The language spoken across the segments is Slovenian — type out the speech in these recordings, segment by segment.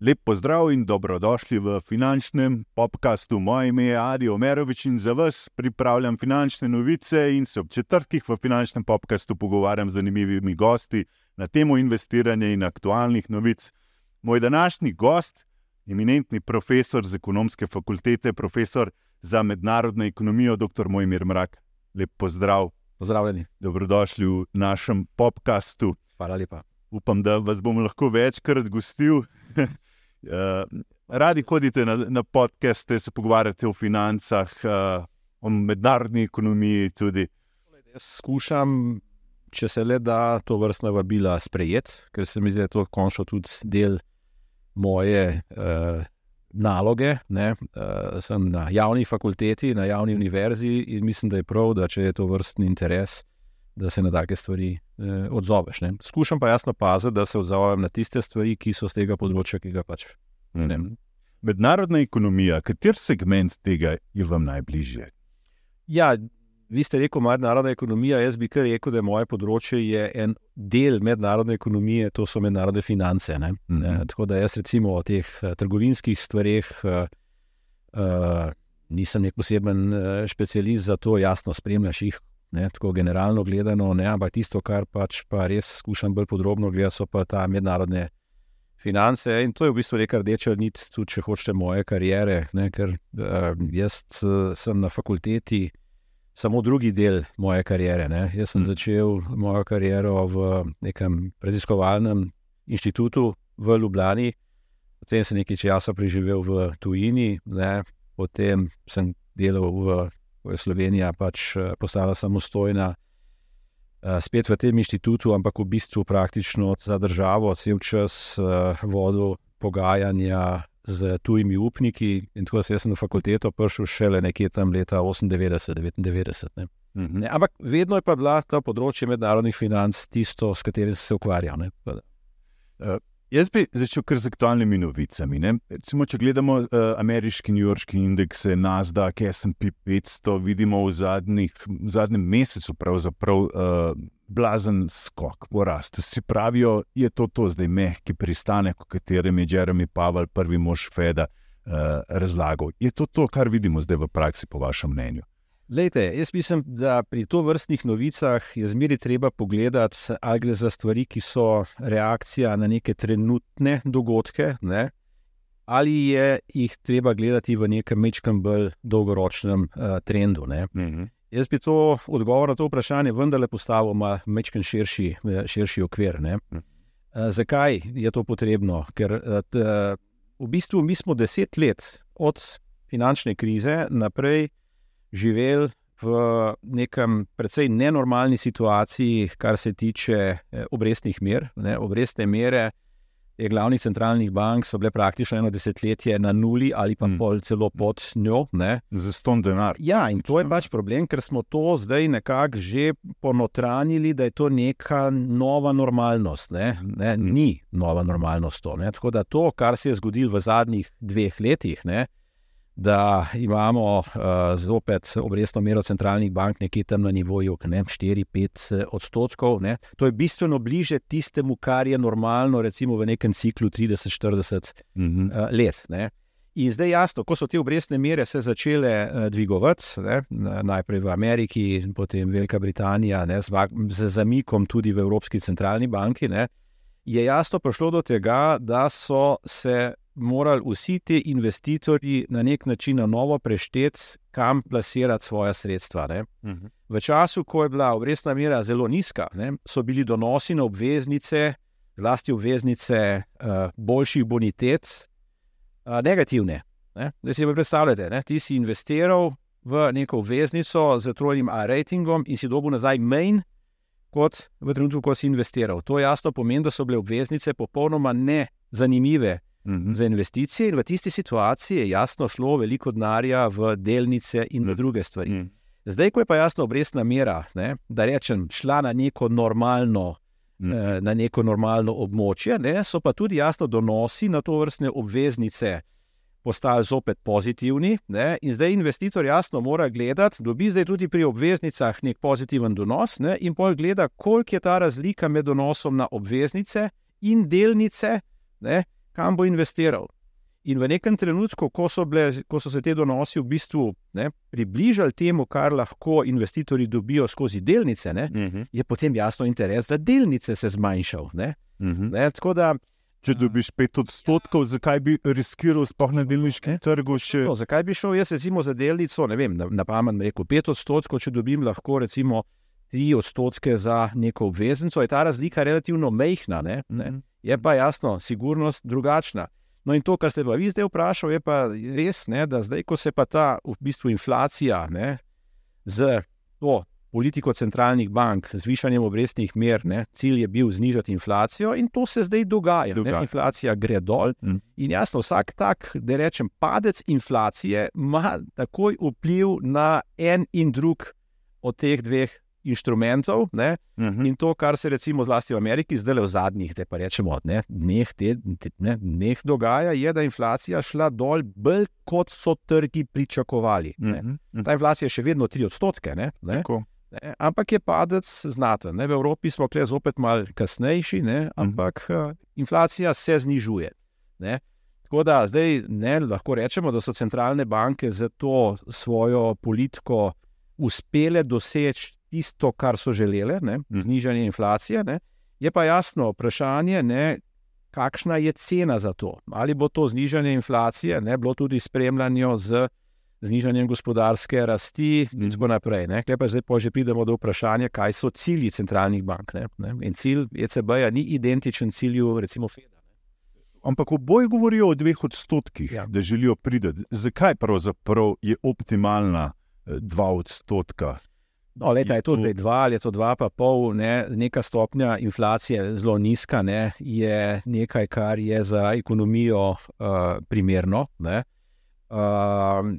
Lep pozdrav in dobrodošli v finančnem podkastu. Moje ime je Adi Omerovič in za vas pripravljam finančne novice in se ob četrtih v finančnem podkastu pogovarjam z zanimivimi gosti na temo investiranja in aktualnih novic. Moj današnji gost, eminentni profesor z ekonomske fakultete, profesor za mednarodno ekonomijo, dr. Mojmir Mrak. Lep pozdrav. Pozdravljeni. Dobrodošli v našem podkastu. Hvala lepa. Upam, da vas bom lahko večkrat gostil. Radi hodite na, na podcaste, se pogovarjate o financah, o mednarodni ekonomiji. Tudi. Jaz skušam, če se le da, to vrstna vabila sprejeti, ker se mi zdi, da je to končno tudi del moje uh, naloge. Uh, sem na javni fakulteti, na javni univerzi in mislim, da je prav, da če je to vrstni interes, da se na take stvari uh, odzoveš. Ne? Skušam pa jasno paziti, da se odzovem na tiste stvari, ki so z tega področja, ki ga pač ne. Mhm. Mednarodna ekonomija, kater segment tega je vam najbližje? Ja, vi ste rekel, mednarodna ekonomija. Jaz bi kar rekel, da je moje področje je en del mednarodne ekonomije, to so mednarodne finance. Mm -hmm. Tako da jaz, recimo, o teh uh, trgovinskih stvareh uh, uh, nisem nek poseben uh, specialist za to, jasno, spremljaš jih. Ne, tako generalno gledano, ne, ampak tisto, kar pač pa res skušam bolj podrobno gledati, so pa ta mednarodne finance. In to je v bistvu neka rdeča nit, tudi če hočete moje kariere. Ne, ker uh, jaz uh, sem na fakulteti, samo drugi del moje kariere. Ne. Jaz sem mm. začel mojo kariero v nekem raziskovalnem inštitutu v Ljubljani, potem sem nekaj časa preživel v tujini, ne. potem sem delal v, v Sloveniji, pač eh, postala samostojna. Eh, spet v tem inštitutu, ampak v bistvu praktično za državo, cel čas uh, vodil pogajanja z tujimi upniki. In tako sem na fakulteto prišel šele nekje tam leta 98-99. Mm -hmm. Ampak vedno je pa bila ta področje mednarodnih financ tisto, s katerim se ukvarjal. Uh, jaz bi začel kar z aktualnimi novicami. Recimo, če gledamo uh, ameriški, newyorški indekse, NASDAQ, SP 500, vidimo v, zadnjih, v zadnjem mesecu pravzaprav. Uh, blazen skok, porast. Vsi pravijo, da je to, to zdaj mehki pristanek, o katerem je Jeremy Pavel, prvi mož Feda, uh, razlagal. Je to to, kar vidimo zdaj v praksi, po vašem mnenju? Lejte, jaz mislim, da pri to vrstnih novicah je zmeri treba pogledati, ali gre za stvari, ki so reakcija na neke trenutne dogodke, ne? ali je jih treba gledati v nekem mečkem bolj dolgoročnem uh, trendu. Uh mhm. Jaz bi to odgovor na to vprašanje vendarle postavil na mečken širši, širši okvir. Hm. Zakaj je to potrebno? Ker v bistvu mi smo deset let od finančne krize naprej živeli v nekem precej nenormalni situaciji, kar se tiče obrestnih mer. Ne? Obrestne mere glavnih centralnih bank so bile praktično eno desetletje na nuli ali pa mm. pol celo pod njo. Za ston denar. Ja, in to je pač problem, ker smo to zdaj nekako že ponotranili, da je to neka nova normalnost. Ne? Ne? Mm. Ni nova normalnost to. Ne? Tako da to, kar se je zgodilo v zadnjih dveh letih. Ne? Da imamo uh, zopet obrestno mero centralnih bank nekje tam na nivoju 4-5 eh, odstotkov. Ne. To je bistveno bliže tistemu, kar je normalno, recimo v nekem ciklu 30-40 mm -hmm. uh, let. Ne. In zdaj jasno, ko so te obrestne mere se začele uh, dvigovati, ne, najprej v Ameriki, potem Velika Britanija, ne, z, z zamikom tudi v Evropski centralni banki, ne, je jasno prišlo do tega, da so se morali vsi ti investitorji na nek način na novo prešteti, kam plasirati svoje sredstva. Uh mhm. -huh. V času, ko je bila obrestna mera zelo nizka, ne, so bili donosi na obveznice, zlasti obveznice uh, boljših bonitet, uh, negativne. Ne. Da si predstavljate, da ti si investiral v neko obveznico z trojnim A-ratingom in si dobil nazaj main. Kot v trenutku, ko si investiral. To jasno pomeni, da so bile obveznice popolnoma nezanimive -hmm. za investicije, in v tisti situaciji je jasno šlo veliko denarja v delnice in v druge stvari. Mm -hmm. Zdaj, ko je pa jasno obrestna mera, ne, da rečem, šla na neko normalno. Mm. Na neko normalno območje, ne, so pa tudi jasno donosi na to vrstne obveznice postali zopet pozitivni. Ne? In zdaj investitor jasno mora gledati, dobi zdaj tudi pri obveznicah nek pozitiven donos ne? in pol gleda, koliko je ta razlika med donosom na obveznice in delnice, ne? Kam bo investiral. In v nekem trenutku, ko so, bile, ko so se te donosi v bistvu ne, približali temu, kar lahko investitorji dobijo skozi delnice, ne, uh Mhm. -huh. je potem jasno interes, da delnice se zmanjšal. Ne. Mhm. Ne, tako da, Če dobiš 5 odstotkov, zakaj bi riskiral, sploh na delniškem trgu? Še... no, zakaj bi šel jaz recimo za delnico, ne vem, na, na pamet rekel 5 odstotkov, če dobim lahko recimo 3 odstotke za neko obveznico, je ta razlika relativno mehna. Ne, ne. Je pa jasno, sigurnost drugačna. No, in to, kar ste pa vi zdaj vprašali, je pa res, ne, da zdaj, ko se pa ta v bistvu inflacija ne, z to politiko centralnih bank, z višanjem obrestnih mer, ne, cilj je bil znižati inflacijo, in to se zdaj dogaja. Dogaja. Ne, inflacija gre dol. Mm. In jasno, vsak tak, da rečem, padec inflacije ima takoj vpliv na en in drug od teh dveh inštrumentov. Ne, Mhm. In to, kar se recimo zlasti v Ameriki zdaj v zadnjih, da pa rečemo, ne, dneh, te, te, ne, dneh dogaja, je, da je inflacija šla dol bolj, kot so trgi pričakovali. Ne. Mhm. Mhm. Ta inflacija je še vedno 3 odstotke, ne, ne, Tako. ne, ampak je padec znaten. Ne. V Evropi smo kle zopet malo kasnejši, ne, ampak uh, inflacija se znižuje. Ne. Tako da zdaj ne, lahko rečemo, da so centralne banke za to svojo politiko uspele doseči tisto, kar so želele, ne, Mhm. znižanje inflacije. Ne. Je pa jasno vprašanje, ne, kakšna je cena za to. Ali bo to znižanje inflacije ne, bilo tudi spremljanje z znižanjem gospodarske rasti in Mhm. tako naprej. Tukaj pa zdaj pa že pridemo do vprašanja, kaj so cilji centralnih bank. Ne, ne. In cilj ECB-ja ni identičen cilju, recimo, Feda. Ampak oboje govorijo o dveh odstotkih, Ja. ja. da želijo priti. Zakaj pravzaprav je optimalna eh, dva odstotka? No, leta, je to zdaj dva ali je to dva, pa pol, ne, neka stopnja inflacije zelo nizka, ne, je nekaj, kar je za ekonomijo uh, primerno. Ne. Uh,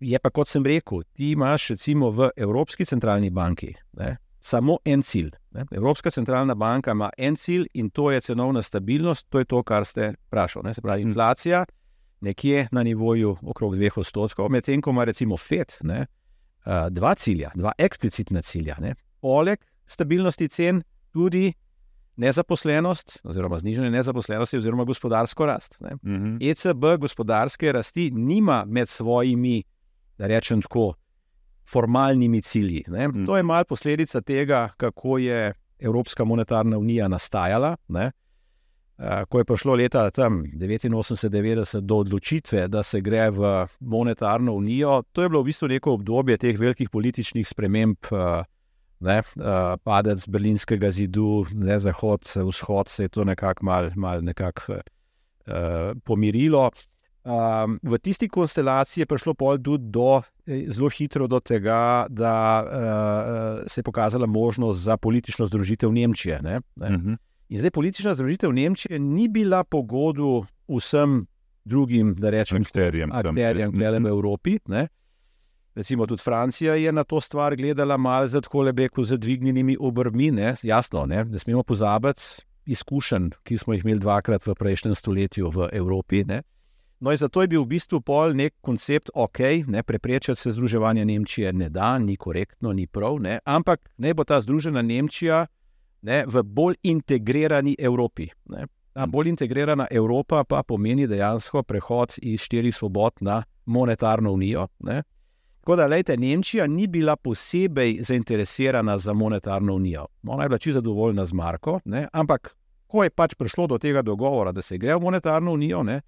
je pa, kot sem rekel, ti imaš recimo v Evropski centralni banki ne, samo en cilj. Ne. Evropska centralna banka ima en cilj in to je cenovna stabilnost, to je to, kar ste vprašali. Se pravi, inflacija nekje na nivoju okrog dveh odstotkov, medtem ko ima recimo FED. Ne, uh, dva cilja, dva eksplicitna cilja. Ne. Poleg stabilnosti cen, tudi nezaposlenost, oziroma znižanje nezaposlenosti, oziroma gospodarsko rast. Ne. Mhm. ECB gospodarske rasti nima med svojimi, da rečem tako, formalnimi cilji. Ne. Mm. To je mal posledica tega, kako je Evropska monetarna unija nastajala. Ne. Eh, Ko je prišlo leta 89-90 do odločitve, da se gre v monetarno unijo, to je bilo v bistvu neko obdobje teh velikih političnih sprememb, eh, ne, eh, padec Berlinskega zidu, ne, zahod, vzhod, se je to nekako mal, mal nekak, uh, pomirilo. Um, v tisti konstelaciji je prišlo pol tudi do, zelo hitro do tega, da uh, se je pokazala možnost za politično združitev Nemčije. Ne, ne. Mhm. In zdaj politična združitev Nemčije ni bila po godu vsem drugim, da rečem, Akterjem akterjem, gledam v Evropi. Ne? Recimo tudi Francija je na to stvar gledala malo z tako lepo zadvignjenimi obrvmi. Ne? Jasno, ne? ne smemo pozabiti izkušenj, ki smo jih imeli dvakrat v prejšnjem stoletju v Evropi. Ne? No, in zato je bil v bistvu pol nek koncept, ok, ne preprečiti se združevanja Nemčije ne da, ni korektno, ni prav, ne? ampak naj bo ta združena Nemčija ne, v bolj integrirani Evropi. Ne? Ta bolj integrirana Evropa pa pomeni dejansko prehod iz štirih svobod na monetarno unijo. Ne? Tako da, lejte, Nemčija ni bila posebej zainteresirana za monetarno unijo. Ona je bila čisto zadovoljna z Marko, ne? ampak ko je pač prišlo do tega dogovora, da se gre v monetarno unijo, ne?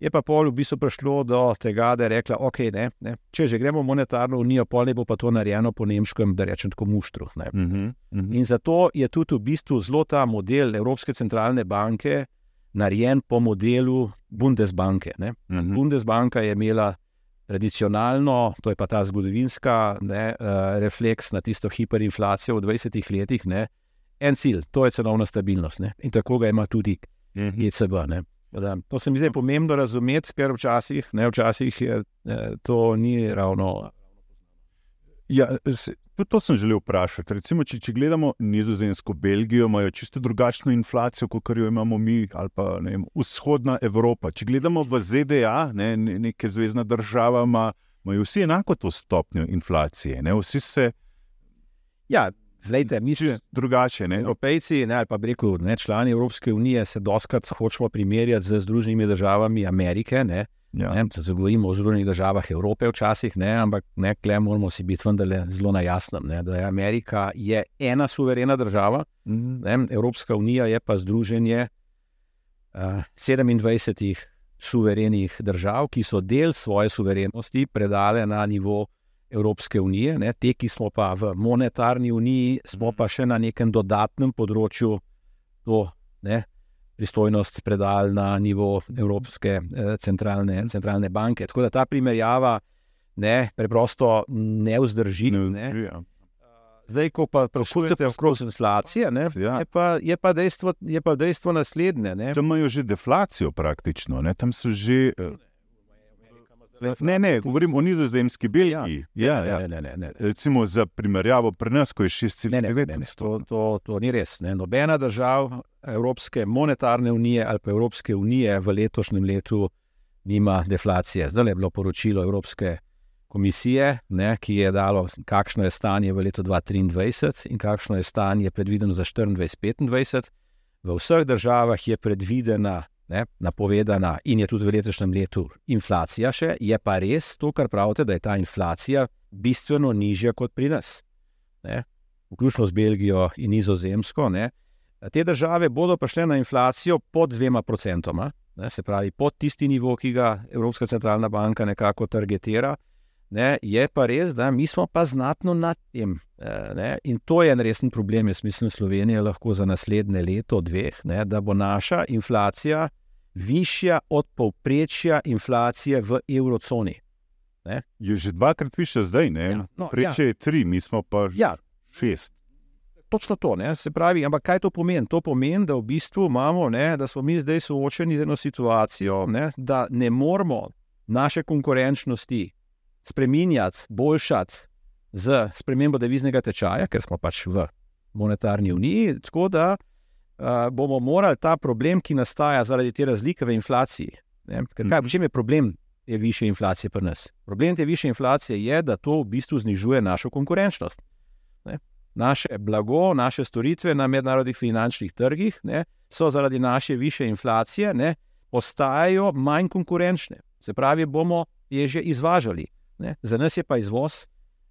Je pa pol v bistvu prišlo do tega, da je rekla, ok, ne, ne, če že gremo v monetarno unijo, pol ne bo pa to narejeno po nemškem, da rečem tako muštru. Ne? Mhm. Mhm. In zato je tudi v bistvu zelo ta model Evropske centralne banke narejen po modelu Bundesbanke. Ne? Mhm. Bundesbanka je imela tradicionalno, to je pa ta zgodovinska ne, uh, refleks na tisto hiperinflacijo v 20 letih, ne, en cilj, to je cenovna stabilnost. Ne? In tako ga ima tudi Mhm. ECB. Ne? Da, to se mi zdi pomembno razumeti, ker včasih, ne, včasih je, eh, to ni ravno. Ja, tudi to sem želel vprašati. Recimo, če, če gledamo Nizozemsko, Belgijo, imajo čisto drugačno inflacijo, kot jo imamo mi, ali pa vem, vzhodna Evropa. Če gledamo v ZDA, ne, neke zvezdne države, imajo vsi enako to stopnjo inflacije. Ne, vsi se. Ja, Zdaj, mi smo drugače. Ne? Evropejci, ne, ali pa rekel, ne, člani Evropske unije, se doskrat hočemo primerjati z Združenimi državami Amerike. Ne, ja. ne, se govorimo o Združenih državah Evrope, včasih, ne, ampak nekaj moramo si biti vendarle zelo na jasnem. Ne, da je Amerika je ena suverena država, mm. ne, Evropska unija je pa združenje uh, eh, 27 suverenih držav, ki so del svoje suverenosti predale na nivo. Evropske unije, ne, te, ki smo pa v monetarni uniji, smo pa še na nekem dodatnem področju to ne, pristojnost predali na nivo Evropske eh, centralne, centralne banke. Tako da ta primerjava ne, preprosto ne vzdrži. Ne. Ja. Zdaj, ko pa poslušate okrog inflacije, ne, ja. je, pa, je, pa dejstvo, je pa dejstvo naslednje. Ne. Tam imajo že deflacijo praktično, ne. tam so že. Uh... Ne, ne, govorim o nizozemski Belgiji. Ja, ja, ja. Ne, ne, ne. Recimo za primerjavo pri nas, ko je 6,9. To, to, to ni res. Ne. Nobena država Evropske monetarne unije ali pa Evropske unije v letošnjem letu nima deflacije. Zdaj je bilo poročilo Evropske komisije, ne, ki je dalo, kakšno je stanje v letu 2023 in kakšno je stanje predvideno za 2024-2025. V vseh državah je predvidena ne, napovedana in je tudi v letošnjem letu inflacija, še, je pa res to, kar pravite, da je ta inflacija bistveno nižja kot pri nas. Ne, vključno z Belgijo in Nizozemsko. Ne. Te države bodo pa šle na inflacijo pod dvema procentoma, ne, se pravi pod tisti nivo, ki ga Evropska centralna banka nekako targetira. Ne, je pa res, da mi smo pa znatno nad tem. Eh, ne, in to je en resen problem, jaz mislim, Slovenija lahko za naslednje leto, dveh, ne, da bo naša inflacija višja od povprečja inflacije v evroconi. Ne? Je že dvakrat više zdaj, ne? Ja, no, Preče ja. je tri, mi smo pa ja. šest. Točno to, ne? se pravi. Ampak kaj to pomeni? To pomeni, da v bistvu imamo, ne, da smo mi zdaj soočeni z eno situacijo, ne, da ne moramo naše konkurenčnosti spremenjati, boljšati z spremembo deviznega tečaja, ker smo pač v monetarni uniji. Tako da uh, bomo morali ta problem, ki nastaja zaradi te razlike v inflaciji. Ne, kaj, mhm. v čem je problem te više inflacije pri nas? Problem te više inflacije je, da to v bistvu znižuje našo konkurenčnost. Ne. Naše blago, naše storitve na mednarodnih finančnih trgih ne, so zaradi naše više inflacije ne, postajajo manj konkurenčne. Se pravi, bomo je že izvažali. Ne. Za nas je pa izvoz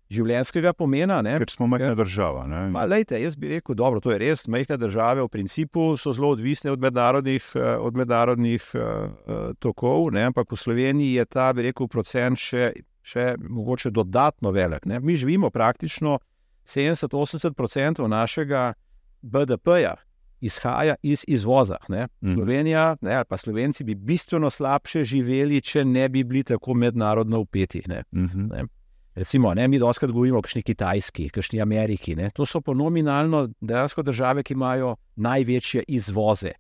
življenjskega pomena. Ne? Ker smo majhna država. Pa, lejte, jaz bi rekel, da je res, majhne države v principu so zelo odvisne od mednarodnih, eh, od mednarodnih uh, tokov, ne? ampak v Sloveniji je ta, bi rekel, procent še, še mogoče dodatno velik. Ne? Mi živimo praktično 70-80% našega BDP-ja. Izhaja iz izvoza. Ne? Mhm. Slovenija, ne, ali pa Slovenci bi bistveno slabše živeli, če ne bi bili tako mednarodno upeti. Ne? Uh mhm. -huh. Recimo, ne, mi doskrat govorimo o kakšni Kitajski, kakšni Ameriki. Ne. To so ponominalno dejansko države, ki imajo največje izvoze.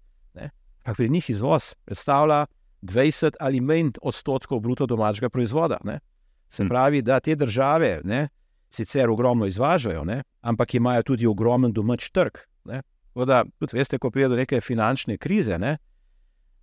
Ampak pri njih izvoz predstavlja 20 ali manj odstotkov bruto domačega proizvoda. Ne. Se hm. pravi, da te države ne, sicer ogromno izvažajo, ne, ampak imajo tudi ogromen domač trg. Da, tudi veste, ko pride do neke finančne krize, ne,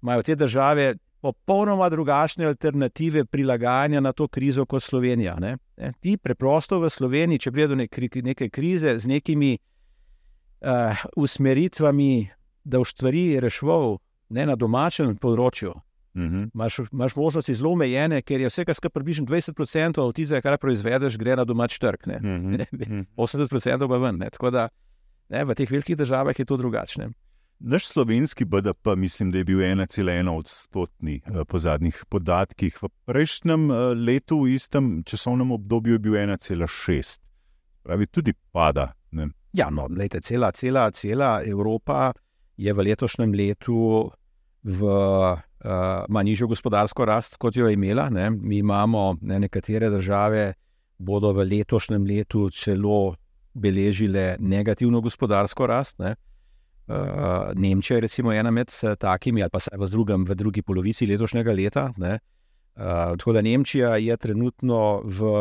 imajo te države popolnoma drugačne alternative prilagajanja na to krizo kot Slovenija. Ne? Ne? Ti preprosto v Sloveniji, če pride do neke krize z nekimi uh, usmeritvami, da boš stvari reševal ne, na domačem področju. -huh. Imáš, imaš možnosti zelo omejene, ker je vse, kar približno 20% od tistega, kar proizvedeš, gre na domač trg. Uh -huh. 80% pa ven. Ne? Tako da ne, v teh velikih državah je to drugačne. Naš slovenski BDP, mislim, da je bil 1,1 odstotni eh, po zadnjih podatkih. V prejšnjem eh, letu, v istem časovnem obdobju, je bil 1,6. Pravi, tudi pada. Ne? Ja, no, lejte, cela, cela, cela Evropa je v letošnjem letu v uh, manjšo gospodarsko rast, kot jo je imela. Ne? Mi imamo ne, nekatere države, bodo v letošnjem letu celo beležile negativno gospodarsko rast. Ne? Uh, Nemčija je recimo ena med uh, takimi, ali pa v, drugem, v drugi polovici letošnjega leta. Uh, tako da Nemčija je trenutno v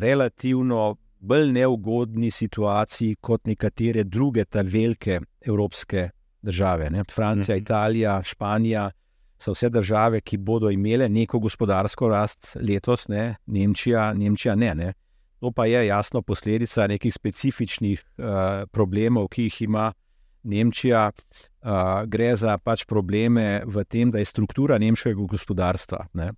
relativno bolj neugodni situaciji kot nekatere druge ta velike evropske države. Ne? Francija, Mhm. Italija, Španija so vse države, ki bodo imele neko gospodarsko rast letos, ne? Nemčija, Nemčija ne, ne. To pa je jasno posledica nekih specifičnih uh, problemov, ki jih ima Nemčija. Uh, gre za pač probleme v tem, da je struktura nemškega gospodarstva. Ne?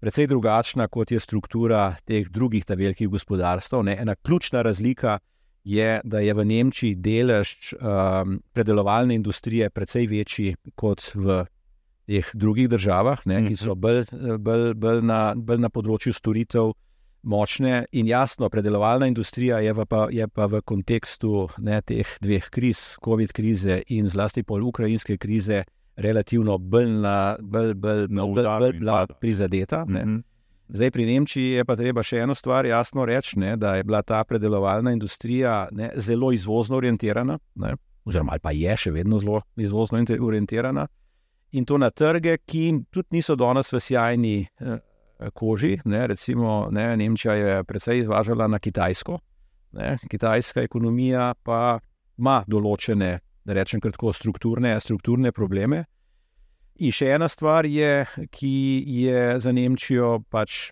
Predvsej drugačna kot je struktura teh drugih velikih gospodarstv. Ne? Ena ključna razlika je, da je v Nemčiji delež um, predelovalne industrije precej večji kot v teh drugih državah, ne? ki so bolj, bolj, bolj, na, bolj na področju storitev močne. In jasno, predelovalna industrija je, pa, je pa v kontekstu ne, teh dveh kriz, COVID krize in zlasti pol ukrajinske krize, relativno bolj, na, bolj, bolj, Na bolj, bolj bila pada. prizadeta. Ne. Mhm. Zdaj pri Nemčiji je pa treba še eno stvar jasno reči, ne, da je bila ta predelovalna industrija ne, zelo izvozno orientirana, ne, oziroma pa je še vedno zelo izvozno orientirana. In to na trge, ki tudi niso danes v sjajni eh, koži. Ne, recimo, ne, Nemčija je precej izvažala na Kitajsko, ne, kitajska ekonomija pa ima določene, da rečem kratko, strukturne, strukturne probleme. In še ena stvar je, ki je za Nemčijo pač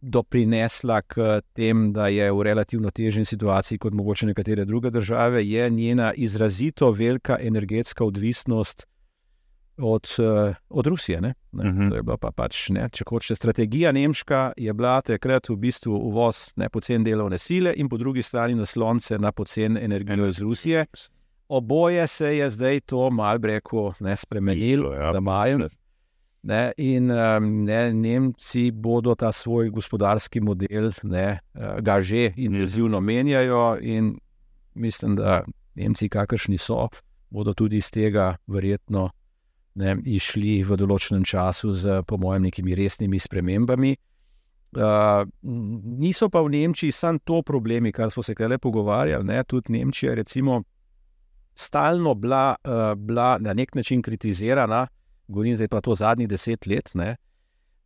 doprinesla k tem, da je v relativno težji situaciji kot mogoče nekatere druge države, je njena izrazito velika energetska odvisnost od, eh, od Rusije. Ne? Ne? Mhm. To je bila pa pač, ne, če hočete, strategija nemška je bila takrat v bistvu uvoz ne, pocen delovne sile in po drugi strani naslonce na pocen energijo iz Rusije. Oboje se je zdaj to malo ne spremenilo, Ja. za majem. Ne, in um, ne, Nemci bodo ta svoj gospodarski model, ne, eh, ga že intenzivno menjajo, in mislim, da Nemci, kakršni so, bodo tudi iz tega verjetno ne, išli v določenem času z, po mojem, nekimi resnimi spremembami. Uh, niso pa v Nemčiji samo to problemi, kar smo se tukaj pogovarjali. Ne, tudi Nemčija, recimo, stalno bila, uh, bila na nek način kritizirana, govorim zdaj pa to zadnjih deset let, ne,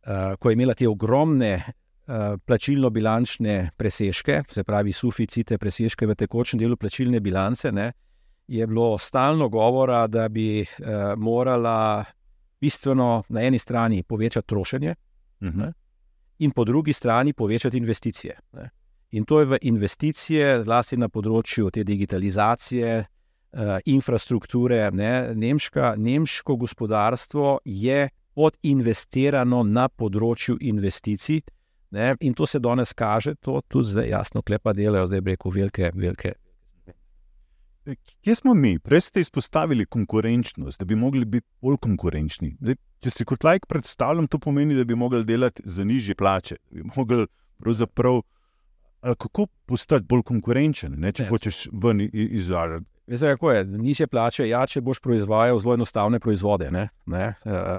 uh, ko je imela te ogromne uh, plačilno-bilančne presežke, se pravi suficite, presežke v tekočem delu plačilne bilance. Ne, je bilo stalno govora, da bi uh, morala bistveno na eni strani povečati trošenje, Mhm. in po drugi strani povečati investicije. Ne. In to je v investicije, zlasti na področju te digitalizacije, uh, infrastrukture. Ne. Nemška, nemško gospodarstvo je podinvestirano na področju investicij. Ne, in to se danes kaže, to tudi zdaj jasno klepa delajo, zdaj rekel, velike, velike. Kje smo mi? Prej ste izpostavili konkurenčnost, da bi mogli biti bolj konkurenčni. Zdaj, če si kot lajk predstavljam, to pomeni, da bi mogli delati za nižje plače. Da bi mogli pravzaprav, kako postati bolj konkurenčen, ne, če Ne, ne, hočeš ven i- i- izvažati. Veste, kako je, nižje plače, ja, če boš proizvajal zelo enostavne proizvode. Ne, ne, uh,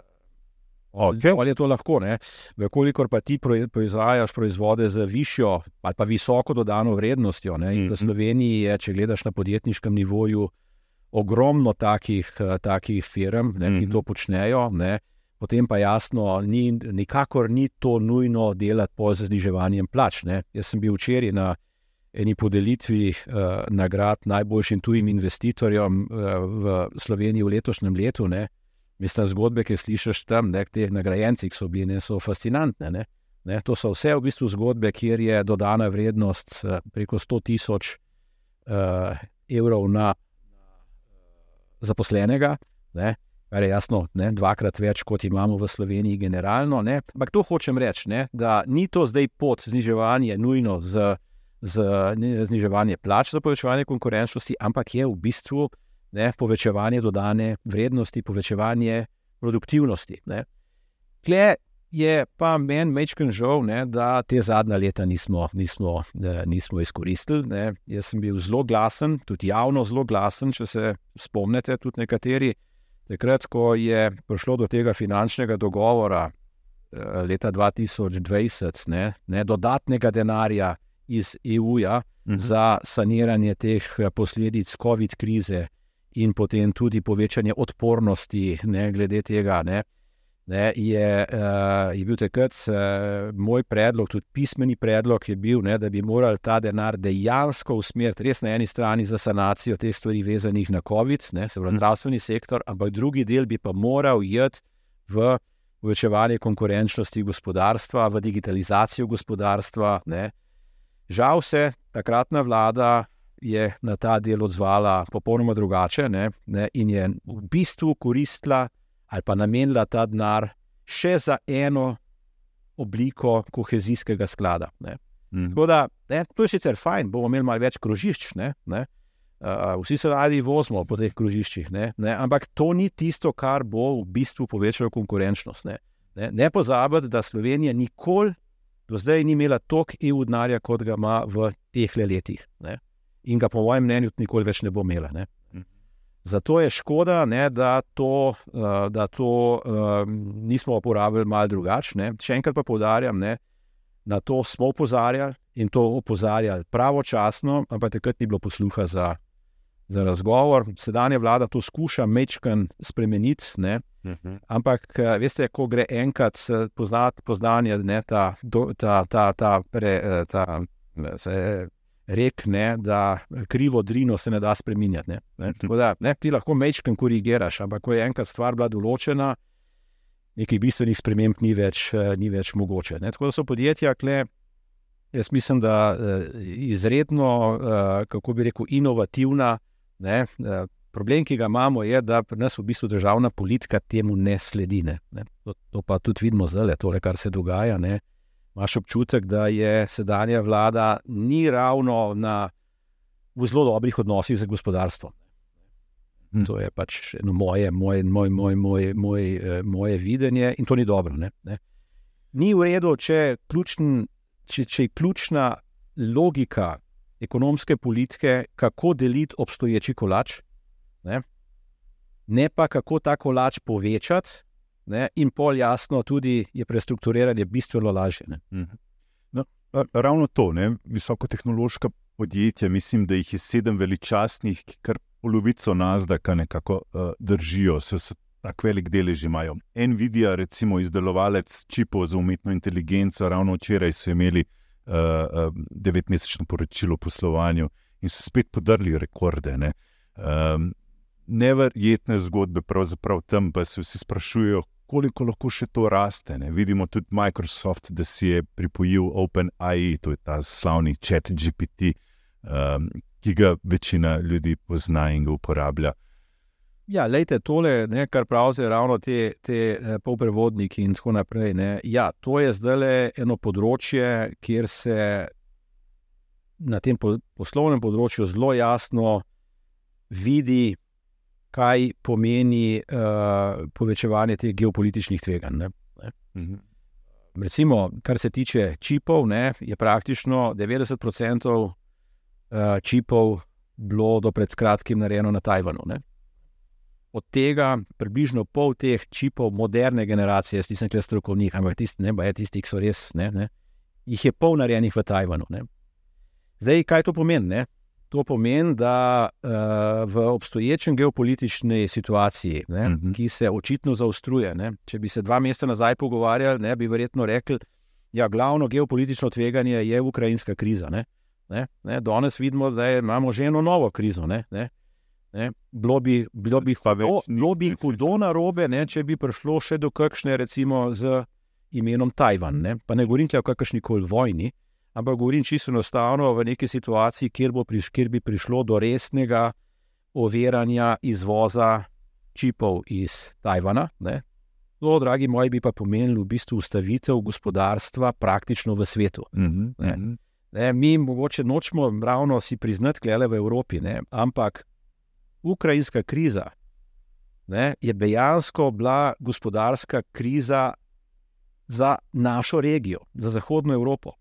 Okay. Ali je to lahko? Ne? Vkolikor pa ti proiz- proizvajaš proizvode z višjo ali pa visoko dodano vrednostjo, ne? in v Mhm. Sloveniji je, če gledaš na podjetniškem nivoju, ogromno takih, takih firm, ne, ki Mhm. to počnejo. Ne? Potem pa jasno, ni, nikakor ni to nujno delati po zniževanjem plač. Ne? Jaz sem bil včeraj na eni podelitvi uh, nagrad najboljšim tujim investitorjem uh, v Sloveniji v letošnjem letu. Ne? Mislim, zgodbe, ki jih slišiš tam, ne, te nagrajenci, ki so bili, ne, so fascinantne. Ne. Ne, to so vse v bistvu zgodbe, kjer je dodana vrednost eh, preko 100 tisoč uh, evrov na zaposlenega, ne, kar je jasno, ne, dvakrat več, kot imamo v Sloveniji, generalno. Ne. Ampak to hočem reči, da ni to zdaj pot zniževanja nujno z, z ne, zniževanje plač za povečevanje konkurenčnosti, ampak je v bistvu ne, povečevanje dodane vrednosti, povečevanje produktivnosti. Ne. Tle je pa meni mečken žal, ne, da te zadnja leta nismo, nismo, ne, nismo izkoristili. Ne. Jaz sem bil zelo glasen, tudi javno zelo glasen, če se spomnite, tudi nekateri. Takrat, ko je prišlo do tega finančnega dogovora eh, leta 2020, ne, ne, dodatnega denarja iz EU-ja Mhm. za saniranje teh eh, posledic COVID krize in potem tudi povečanje odpornosti, ne, glede tega. Ne. ne, je, uh, je bil takrat uh, moj predlog, tudi pismeni predlog, bil, ne, da bi morali ta denar dejansko usmeriti res na eni strani za sanacijo teh stvari, vezanih na COVID, ne, se pravi, mhm. zdravstveni sektor, ampak drugi del bi pa moral iti v povečevanje konkurenčnosti gospodarstva, v digitalizacijo gospodarstva. Ne. Žal se takratna vlada. Je na ta del odzvala popolnoma drugače, ne, ne, in je v bistvu koristila ali pa namenila ta denar še za eno obliko kohezijskega sklada. Mm. Da, ne, to je sicer fajn, bomo imeli malo več krožišč, ne, ne, uh, vsi se radi vozimo po teh krožiščih, ne, ne, ampak to ni tisto, kar bo v bistvu povečalo konkurenčnost. Ne, ne, ne pozabite, da Slovenija nikoli do zdaj ni imela toliko EU denarja, kot ga ima v teh letih. Ne, in ga, po mojem mnenju, nikoli več ne bo imela. Ne. Zato je škoda, ne, da to, uh, da to um, nismo uporabili malo drugače. Še enkrat pa poudarjam, da na to smo opozarjali in to opozarjali pravočasno, ampak takrat ni bilo posluha za, za razgovor. Sedanja vlada to skuša mečken spremeniti. Ne, uh. -huh. Ampak, veste, ko gre enkrat poznati poznanje, ne, ta, ta, ta, ta, pre, ta, se, rek, ne, da krivo drino se ne da spremenjati. Ne. Ne. Da, ne, ti lahko mečkam korigiraš, ampak ko je enkrat stvar bila določena, nekih bistvenih sprememb ni več, ni več mogoče. Ne. Tako da so podjetja, kle, jaz mislim, da izredno, kako bi rekel, inovativna. Ne, problem, ki ga imamo, je, da pri nas v bistvu državna politika temu ne sledi. Ne. To, to pa tudi vidimo zdaj, tole, kar se dogaja. Ne imaš občutek, da je sedanja vlada ni ravno na, v zelo dobrih odnosih z gospodarstvom. Hm. To je pač moje, moje, moje, moje, moje, moje, eh, moje videnje in to ni dobro. Ne? Ne? Ni v redu, če, ključn, če, če je ključna logika ekonomske politike, kako deliti obstoječi kolač, ne, ne pa kako ta kolač povečati, ne, in pol jasno, tudi je prestrukturiranje bistveno lažje. Mhm. No, ravno to, ne, visokotehnološka podjetja, mislim, da jih je sedem veličastnih, kar polovico nas, da nekako uh, držijo, se, se tako velik delež imajo. Nvidia, recimo, izdelovalec čipov za umetno inteligenco, ravno včeraj so imeli uh, uh, devetmesečno poročilo o poslovanju in so spet podrli rekorde. Um, Neverjetne zgodbe, pravzaprav tam pa se vsi sprašujejo, koliko lahko še to raste. Ne? Vidimo tudi Microsoft, da si je pripojil OpenAI, to je ta slavni chat GPT, um, ki ga večina ljudi pozna in ga uporablja. Ja, lejte, tole, ne, kar pravijo ravno te, te eh, polprevodniki in tako naprej. Ja, to je zdaj eno področje, kjer se na tem poslovnem področju zelo jasno vidi, kaj pomeni uh, povečevanje teh geopolitičnih tveganj. Ne? Ne? Mhm. Recimo, kar se tiče čipov, ne, je praktično 90% uh, eh, čipov bilo do pred kratkim narejeno na Tajvanu. Ne? Od tega približno pol teh čipov moderne generacije, jaz nisem strokovnik, ampak tisti, ne, tisti, ki so res, ne, ne, jih je pol narejenih v Tajvanu. Ne? Zdaj, kaj to pomeni? To pomeni, da uh, v obstoječem geopolitični situaciji, ne, uh mhm. -huh. ki se očitno zaostruje, ne, če bi se dva meseca nazaj pogovarjali, ne, bi verjetno rekli, da ja, glavno geopolitično tveganje je ukrajinska kriza. Ne, ne, ne, danes vidimo, da je, imamo že eno novo krizo. Ne, ne, ne, bilo bi, bilo bi hudo, bilo bi hudo na robe, ne, če bi prišlo še do kakšne, recimo, z imenom Tajvan. Ne, pa ne govorim o kakršni koli vojni ampak govorim čisto enostavno v neki situaciji, kjer, priš, kjer bi prišlo do resnega overanja izvoza čipov iz Tajvana. Ne? To, dragi moji, bi pa pomenilo v bistvu ustavitev gospodarstva praktično v svetu. Mm -hmm. ne? Ne, mi mogoče nočemo ravno si priznati, klele v Evropi, ne? ampak ukrajinska kriza ne, je dejansko bila gospodarska kriza za našo regijo, za Zahodno Evropo.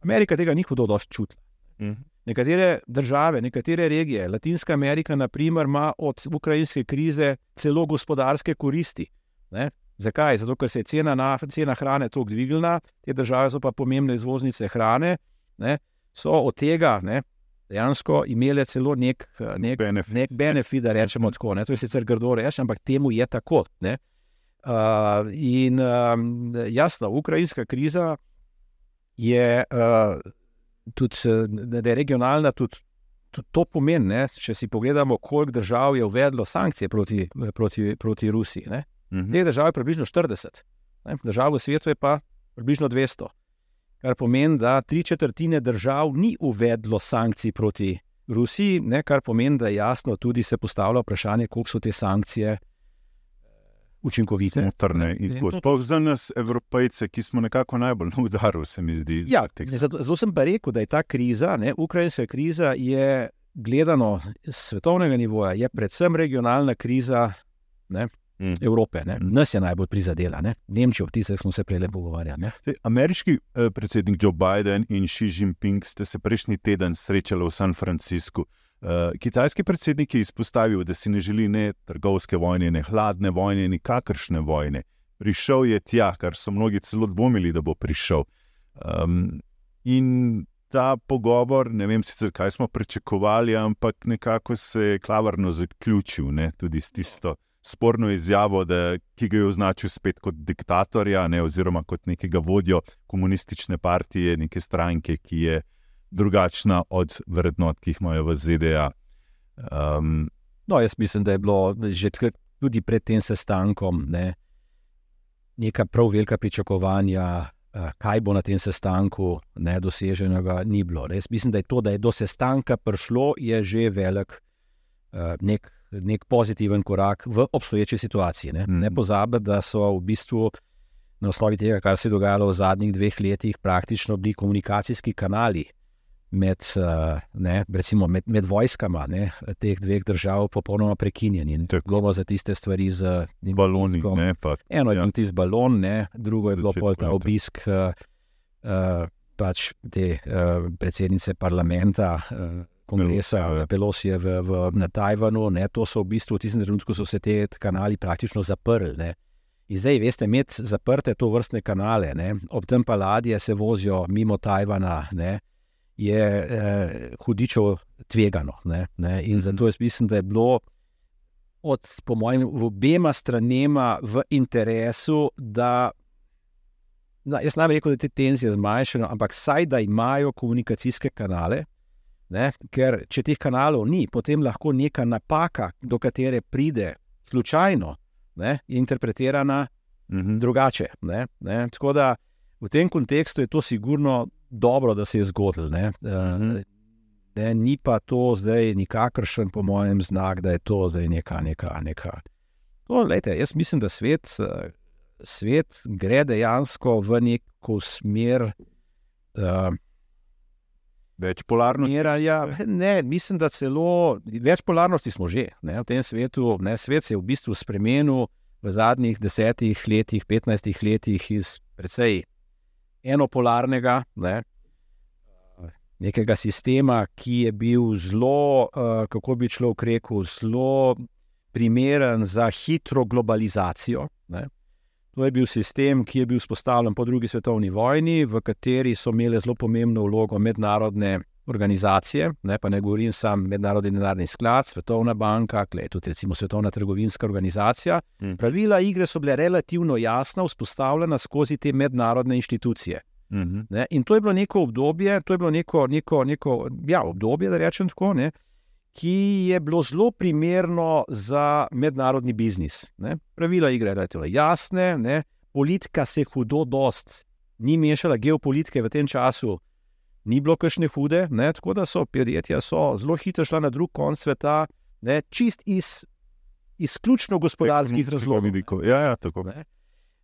Amerika tega ni hudo dosti čutila. Mm. Nekatere države, nekatere regije, Latinska Amerika, naprimer, ima od ukrajinske krize celo gospodarske koristi. Ne? Zakaj? Zato, ker se je cena, na, cena hrane tako dvignila, te države so pa pomembne izvoznice hrane, ne? so od tega ne? dejansko imele celo nek, nek, benefit. nek benefit, da rečemo tako. Ne? To je sicer grdo reči, ampak temu je tako. Ne? Uh, in um, jasno, ukrajinska kriza je uh, tudi, da je regionalna, tudi, tudi to pomeni. Ne? Če si pogledamo, koliko držav je uvedlo sankcije proti, proti, proti Rusiji. Ne? Mhm. Teh držav je približno 40, ne? držav v svetu je pa približno 200. Kar pomeni, da tri četrtine držav ni uvedlo sankcij proti Rusiji, ne? kar pomeni, da jasno tudi se postavlja vprašanje, koliko so te sankcije učinkovite. Smotrne in tako. Sploh za nas, evropejce, ki smo nekako najbolj na udaru, se mi zdi. Ja, zato, zato sem pa rekel, da je ta kriza, ne, ukrajinska kriza, je gledano z svetovnega nivoja, je predvsem regionalna kriza ne, Mm. Evrope. Ne. Nas je najbolj prizadela, ne. Nemčijo, o tistih smo se prej le pogovarjali. ne. Ameriški eh, predsednik Joe Biden in Xi Jinping ste se prejšnji teden srečali v San Franciscu. Eh, Kitajski predsednik je izpostavil, da si ne želi ne trgovske vojne, ne hladne vojne, nikakršne vojne. Prišel je tja, kar so mnogi celo dvomili, da bo prišel. Um, in ta pogovor, ne vem sicer, kaj smo pričakovali, ampak nekako se je klavrno zaključil, ne, tudi s tisto sporno izjavo, da, ki ga je označil spet kot diktatorja, ne, oziroma kot nekega vodjo komunistične partije, neke stranke, ki je drugačna od vrednot, ki jih imajo v ZDA. Um, No, jaz mislim, da je bilo že tudi pred tem sestankom ne, neka prav velika pričakovanja, eh, kaj bo na tem sestanku ne, doseženega, ni bilo. Jaz mislim, da je to, da je do sestanka prišlo, je že velik eh, nek, nek pozitiven korak v obstoječi situaciji. Ne, Mhm. ne pozabiti, da so v bistvu. Na osnovi tega, kar se je dogajalo v zadnjih dveh letih, praktično bili komunikacijski kanali med, eh, ne, recimo med, med vojskama ne, teh dveh držav popolnoma prekinjeni. Globo za tiste stvari z baloni, ne pa. Eno je Ja. bil tisti balon, ne, drugo je bilo pol ta obisk uh, uh, pač te uh, predsednice parlamenta. Uh, Kongresa ja, ja. Pelosije v, v, na Tajvanu, ne, to so v bistvu v tistem trenutku, so se te kanali praktično zaprli. Ne. In zdaj, veste, imeti zaprte to vrstne kanale, ne, ob tem pa ladje se vozijo mimo Tajvana, ne, je eh, hudičo tvegano. Ne, ne, in zato jaz mislim, da je bilo od, po mojem, v obema stranema v interesu, da. Da, jaz ne bi rekel, da te tenzije zmanjšajo, ampak saj da imajo komunikacijske kanale, ne, ker če teh kanalov ni, potem lahko neka napaka, do katere pride slučajno, ne, je interpretirana Mhm. drugače. Ne, ne. Tako da v tem kontekstu je to sigurno dobro, da se je zgodilo. Ne. Mhm. Uh, ne, ni pa to zdaj nikakršen, po mojem, znak, da je to zdaj neka. neka, neka. To, lejte, jaz mislim, da svet, svet gre dejansko v neko smer. Uh, Več polarnosti. Miranja, ne, mislim, da celo več polarnosti smo že ne, v tem svetu. Ne, svet se je v bistvu spremenil v zadnjih desetih letih, petnajstih letih iz precej enopolarnega, ne, nekega sistema, ki je bil zelo, uh, kako bi človek rekel, zelo primeren za hitro globalizacijo. Ne. To je bil sistem, ki je bil vzpostavljen po drugi svetovni vojni, v kateri so imele zelo pomembno vlogo mednarodne organizacije, ne, pa ne govorim samo Mednarodni denarni sklad, Svetovna banka, klej, tudi recimo Svetovna trgovinska organizacija. Mm. Pravila igre so bile relativno jasna, vzpostavljena skozi te mednarodne inštitucije. Mhm. Ne? In to je bilo neko obdobje, to je bilo neko, neko, neko ja, obdobje, da rečem tako, ne? Ki je bilo zelo primerno za mednarodni biznis. Ne? Pravila igre relativno jasne, ne? politika se hudo dost ni mešala, geopolitike v tem času ni bilo kakšne hude, ne? tako da so podjetja so zelo hitro šla na drug konc sveta, ne? čist iz izključno gospodarskih razlogov. Ja, ja, tako. Ne.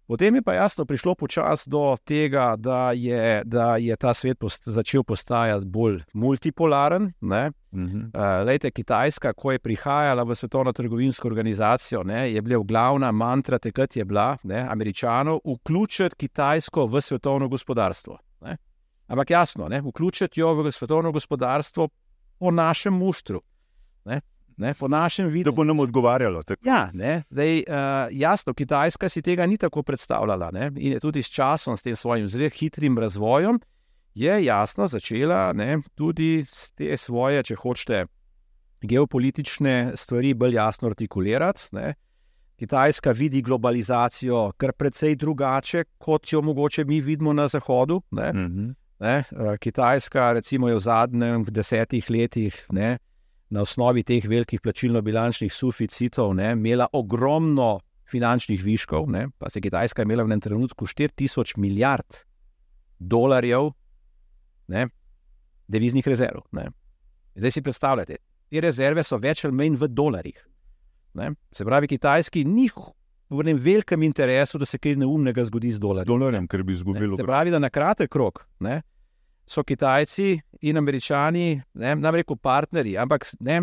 Potem je pa jasno prišlo počasi do tega, da je, da je ta svet post, začel postajati bolj multipolaren. Ne. Mhm. Uh, lejte, Kitajska, ko je prihajala v Svetovno trgovinsko organizacijo, ne, je bila glavna mantra takrat je bila, ne, američanov, vključiti Kitajsko v svetovno gospodarstvo. Ne. Ampak jasno, ne, vključiti jo v svetovno gospodarstvo po našem mustru, ne, ne, po našem vidu. Da bo nam odgovarjalo. Tako. Ja, ne, zdaj, uh, jasno, Kitajska si tega ni tako predstavljala ne, in je tudi s časom, s tem svojim zelo hitrim razvojem, je jasno začela ne, tudi te svoje, če hočete, geopolitične stvari bolj jasno artikulirati. Ne. Kitajska vidi globalizacijo kar precej drugače, kot jo mogoče mi vidimo na Zahodu. Ne? Mhm. Ne? Eh, Kitajska, recimo, je v zadnjih desetih letih ne, na osnovi teh velikih plačilno-bilančnih suficitov ne, imela ogromno finančnih viškov. Ne, pa se je Kitajska imela v enem trenutku 4000 milijard dolarjev ne, deviznih rezerv. Ne. Zdaj si predstavljate, te rezerve so več ali manj v dolarjih. Ne. Se pravi, Kitajski ni v enem velikem interesu, da se kaj neumnega zgodi z Z dolarjem. dolarjem, ker bi izgubili. Se pravi, da na kratek rok ne, so Kitajci in Američani, ne nam rekel partnerji, ampak ne,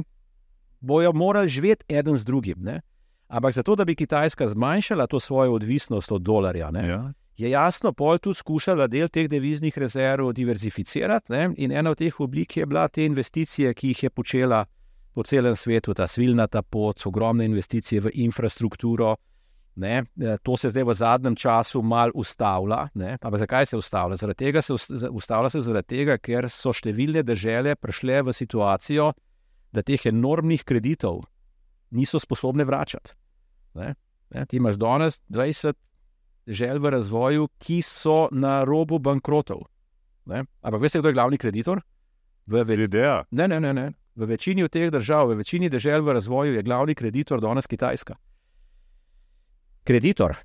bojo morali živeti eden z drugim. Ne. Ampak zato, da bi Kitajska zmanjšala to svojo odvisnost od dolarja, ne, Ja. je jasno, pol tu skušala del teh deviznih rezerv diverzificirati. Ne, in ena od teh oblik je bila te investicije, ki jih je počela po celem svetu, ta svilnata pot, ogromne investicije v infrastrukturo. Ne, eh, to se zdaj v zadnjem času malo ustavlja. Ampak zakaj se ustavlja? Zaradi tega se ustavlja se zaradi tega, ker so številne države prišle v situacijo, da teh enormnih kreditov niso sposobne vračati. Ne, ne, ti imaš danes 20 žel v razvoju, ki so na robu bankrotov. Ne? Ampak veste, kdo je glavni kreditor? V, ve ne, ne, ne, ne. v večini teh držav, v večini držav v razvoju je glavni kreditor danes Kitajska. Kreditor,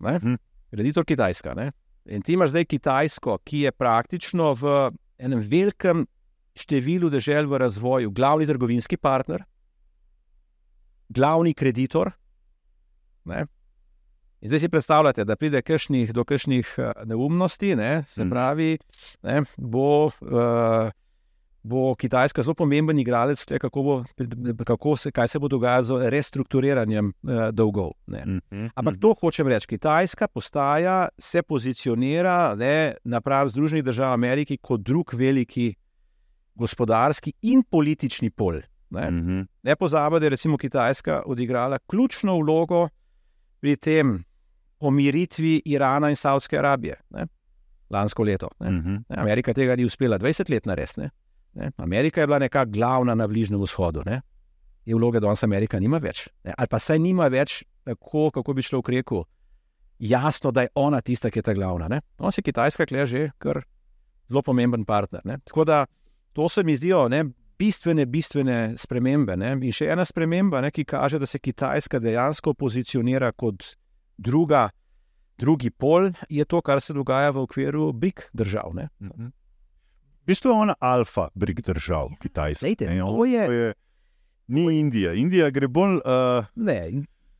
ne? Mhm. kreditor Kitajska. Ne? In ti imaš zdaj Kitajsko, ki je praktično v enem velikem številu držav v razvoju glavni trgovinski partner, glavni kreditor. Ne? In zdaj si predstavljate, da pride kakšnih, do kakšnih eh, neumnosti, ne? se Mhm. pravi, ne? bo. Uh, Bo Kitajska zelo pomemben igralec, tle, kako bo, kako se, kaj se bo dogajalo z restrukturiranjem eh, dolgov. Ne. Mhm. Ampak to hočem reči. Kitajska postaja, se pozicionira ne, napram Združenih držav Amerike kot drug veliki gospodarski in politični pol. Ne. Mhm. Ne pozabite, da je recimo Kitajska odigrala ključno vlogo pri tem pomiritvi Irana in Saudske Arabije ne, lansko leto. Ne. Mhm. Ne, Amerika tega ni uspela 20 let narediti. Ne. Amerika je bila nekako glavna na Bližnjem vzhodu. Ne. Te vloge danes Amerika nima več. Ne. Ali pa saj nima več tako, kako bi človek rekel, jasno, da je ona tista, ki je ta glavna. No, se Kitajska kle že kar zelo pomemben partner. Ne. Tako da to se mi zdijo ne, bistvene, bistvene spremembe. Ne. In še ena sprememba, ne, ki kaže, da se Kitajska dejansko pozicionira kot druga. Drugi pol je to, kar se dogaja v okviru BRIC držav. Ne. V bistvu je ona alfa brig držav, Kitajska. Glejte, ne, to je- je. Ni Indija. Indija gre bolj. Uh, Ne,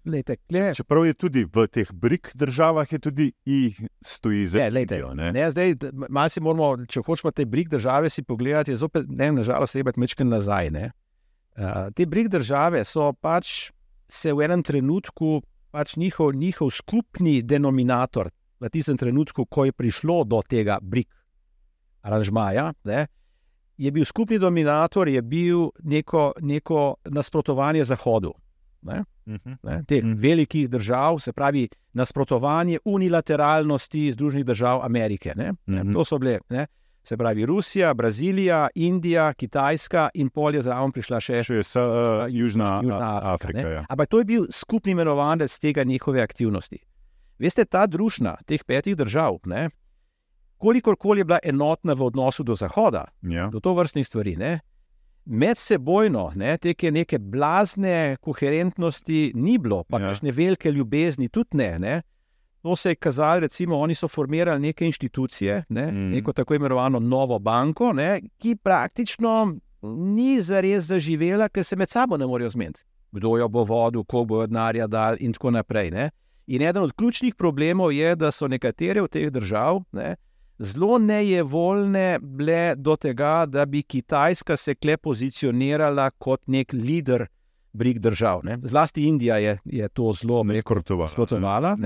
lejte, kle, čeprav je tudi v teh brig državah, je tudi I stoji za Ne, glejte, Indijo. Ne? Ne, zdaj, malo si moramo, če hočemo te brig države si pogledati, je zopet, ne, nažalost, treba mečken nazaj. Ne. Uh, te brig države so pač se v enem trenutku, pač njihov, njihov skupni denominator v tistem trenutku, ko je prišlo do tega brig aranžmaja, ne, je bil skupni dominator, je bil neko, neko nasprotovanje Zahodu. Ne. Mhm. ne, teh Mhm. mm. velikih držav, se pravi nasprotovanje unilateralnosti Združenih držav Amerike. Ne, ne, Mhm. to so bile, ne, se pravi Rusija, Brazilija, Indija, Kitajska in pol je zraven prišla še Še je sa, uh, Južna, Južna A- Afrika. Afrika. ja. Ampak to je bil skupni imenovalec tega njihove aktivnosti. Veste, ta družina teh petih držav, ne, kolikorkoli je bila enotna v odnosu do Zahoda, Ja. do to vrstnih stvari. Ne? Med sebojno, ne, te neke blazne koherentnosti ni bilo, pa Ja. kakšne velike ljubezni tudi ne. ne. To se je kazalo, recimo, oni so formirali neke institucije, ne, mm. neko tako imenovano novo banko, ne, ki praktično ni zares zaživela, ker se med sabo ne morejo zmeniti. Kdo jo bo vodil, koliko bo denarja dal, in tako naprej. Ne. In eden od ključnih problemov je, da so nekatere od teh držav ne, zelo nejevoljne bile do tega, da bi Kitajska se kle pozicionirala kot nek lider brig držav. Ne. Zlasti Indija je, je to zelo Nasprotovala.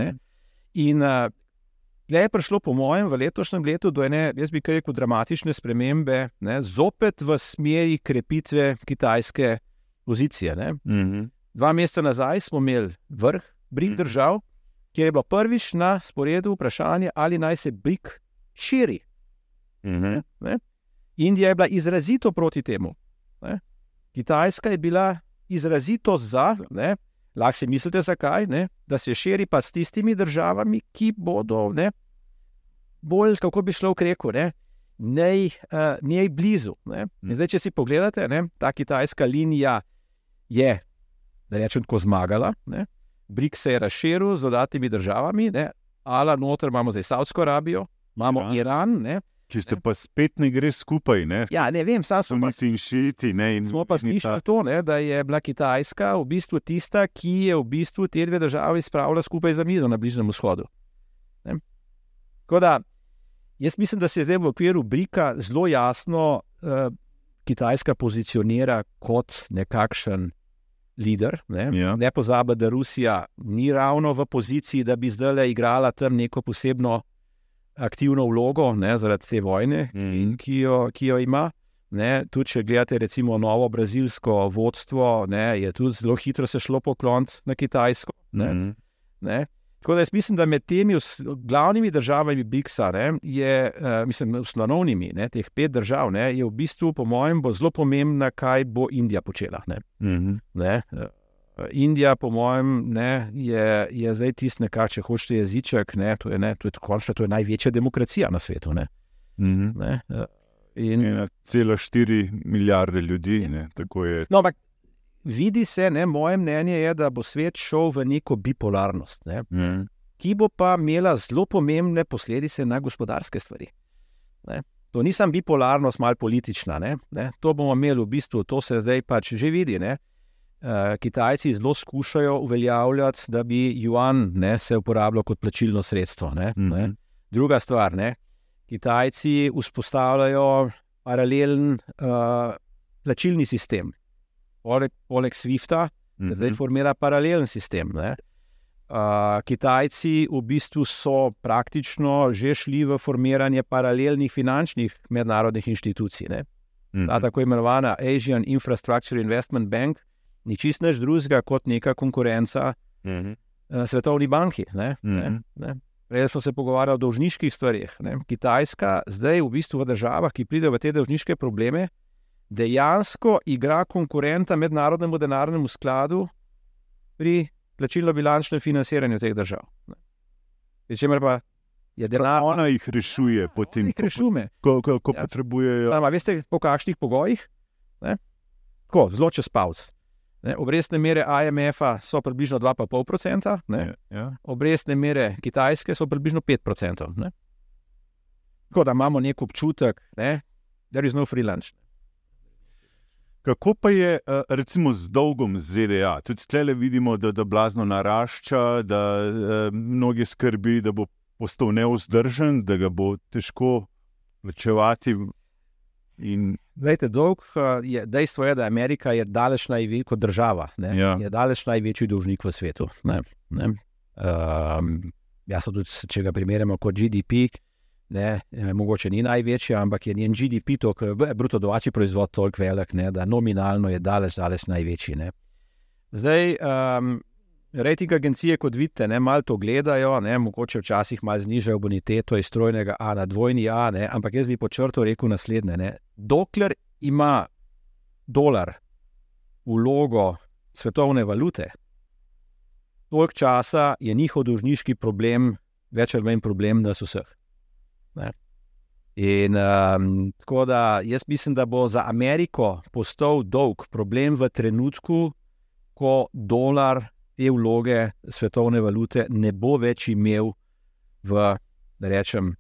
In uh, je prišlo, po mojem, v letošnjem letu do ene, jaz bi rekel, dramatične spremembe, ne, zopet v smeri krepitve kitajske pozicije. Ne. Mhm. Dva meseca nazaj smo imeli vrh brig Mhm. držav, kjer je bilo prvič na sporedu vprašanje, ali naj se brig širi. Mhm. Ne? Indija je bila izrazito proti temu. Ne? Kitajska je bila izrazito za, ne? Lahko si mislite, zakaj, ne? da se širi pa s tistimi državami, ki bodo ne, bolj, kako bi šlo v reku, ne, nej, uh, nej blizu. Ne? In Zdaj, če si pogledate, ne, ta kitajska linija je, da rečem, tako zmagala. Ne? BRIC se je razširil z dodatnimi državami, ne? ala noter imamo zdaj Saudsko Arabijo, imamo Ja. Iran. Ne? Ki ste pa spet ne gre skupaj, ne? Ja, ne vem, sam smo Suniti in šiti, ne? In, Smo pa slišali to, ne, da je bila Kitajska v bistvu tista, ki je v bistvu te dve državi spravila skupaj za mizo na Bližnjem vzhodu. Ne. Tako da jaz mislim, da se zdaj v okviru Brika zelo jasno uh, Kitajska pozicionira kot nekakšen voditelj. Ne, Ja. ne pozabi, da Rusija ni ravno v poziciji, da bi zdaj igrala tam neko posebno aktivno vlogo ne, zaradi te vojne, Mhm. ki, jo, ki jo ima. Ne, tudi če gledate, recimo, novo brazilsko vodstvo, ne, je tudi zelo hitro se šlo pokloniti na Kitajsko. Ne, Mhm. ne. Tako da jaz mislim, da med temi vs- glavnimi državami BIKS-a, ne, je, uh, mislim, ustanovnimi, ne, teh pet držav, ne, je v bistvu, po mojem, bo zelo pomembna, kaj bo Indija počela. Ne. Mhm. Ne. Indija, po mojem, ne, je, je zdaj tisti, kar če hočete jeziček, ne, to je, ne, to je, končno, to je največja demokracija na svetu. Ne, Mhm. ne, eh, in, 1,4 milijarde ljudi, ne? no, ampak vidi se, ne, moje mnenje je, da bo svet šel v neko bipolarnost, ne, Mhm. ki bo pa imela zelo pomembne posledice na gospodarske stvari. Ne. To ni samo bipolarnost, malo politična. Ne, ne, to bomo imeli v bistvu, to se zdaj pač že vidi. Ne. Uh, Kitajci zelo skušajo uveljavljati, da bi juan ne, se uporabljal kot plačilno sredstvo. Ne, Mhm. ne. Druga stvar, ne, Kitajci vzpostavljajo paralelen uh, plačilni sistem. Poleg, poleg SWIFT-a se zdaj Mhm. formira paralelen sistem. Ne? Uh, Kitajci v bistvu so praktično že šli v formiranje paralelnih finančnih mednarodnih inštitucij. Ne? Ta Mhm. tako imenovana Asian Infrastructure Investment Bank ni čist nič drugega kot neka konkurenca Mhm. uh, Svetovni banki. Ne? Ne? Mhm. Ne? Prej smo se pogovarjali o dolžniških stvarih. Ne? Kitajska zdaj v bistvu v državah, ki pridejo v te dolžniške probleme, dejansko igra konkurenta mednarodnemu denarnemu skladu pri plačilno-bilančnem financiranju teh držav. ne. Pri čemer pa je denar, Ona jih rešuje, potem, jih rešume. ko, ko, ko Ja. potrebujejo. Sama, veste, po kakšnih pogojih? Ne? Tako, zelo čez paus. Ne, obrestne mere IMF-a so približno 2,5%, ne, Ja, ja. obrestne mere Kitajske so približno 5%. Ne. Tako da imamo nek občutek, da je no free lunch. Kako pa je eh, recimo z dolgom ZDA? Tudi tle vidimo, da, da blazno narašča, da eh, mnogi skrbi, da bo postal neuzdržen, da ga bo težko plačevati. In, Glejte, dolg eh, je dejstvo, je, da Amerika je daleč največja kot država. Ne, Ja. Je daleč največji dolžnik v svetu. Ne, ne. Um, jaz tudi, če ga primerjamo kot GDP, ne, eh, mogoče ni največji, ampak je njen GDP, tok, eh, bruto domači proizvod, toliko velik, ne, da nominalno je daleč, daleč največji. Ne. Zdaj, um, rejting agencije, kot vidite, ne, malo to gledajo, ne, mogoče včasih malo znižajo boniteto iz strojnega A na dvojni A, ne, ampak jaz bi po črtu rekel naslednje. Ne. Dokler ima dolar vlogo svetovne valute, toliko časa je njihov dolžniški problem več ali manj problem nas vseh. Ne. In um, tako da jaz mislim, da bo za Ameriko postal dolg problem v trenutku, ko dolar te vloge svetovne valute ne bo več imel v, da rečem,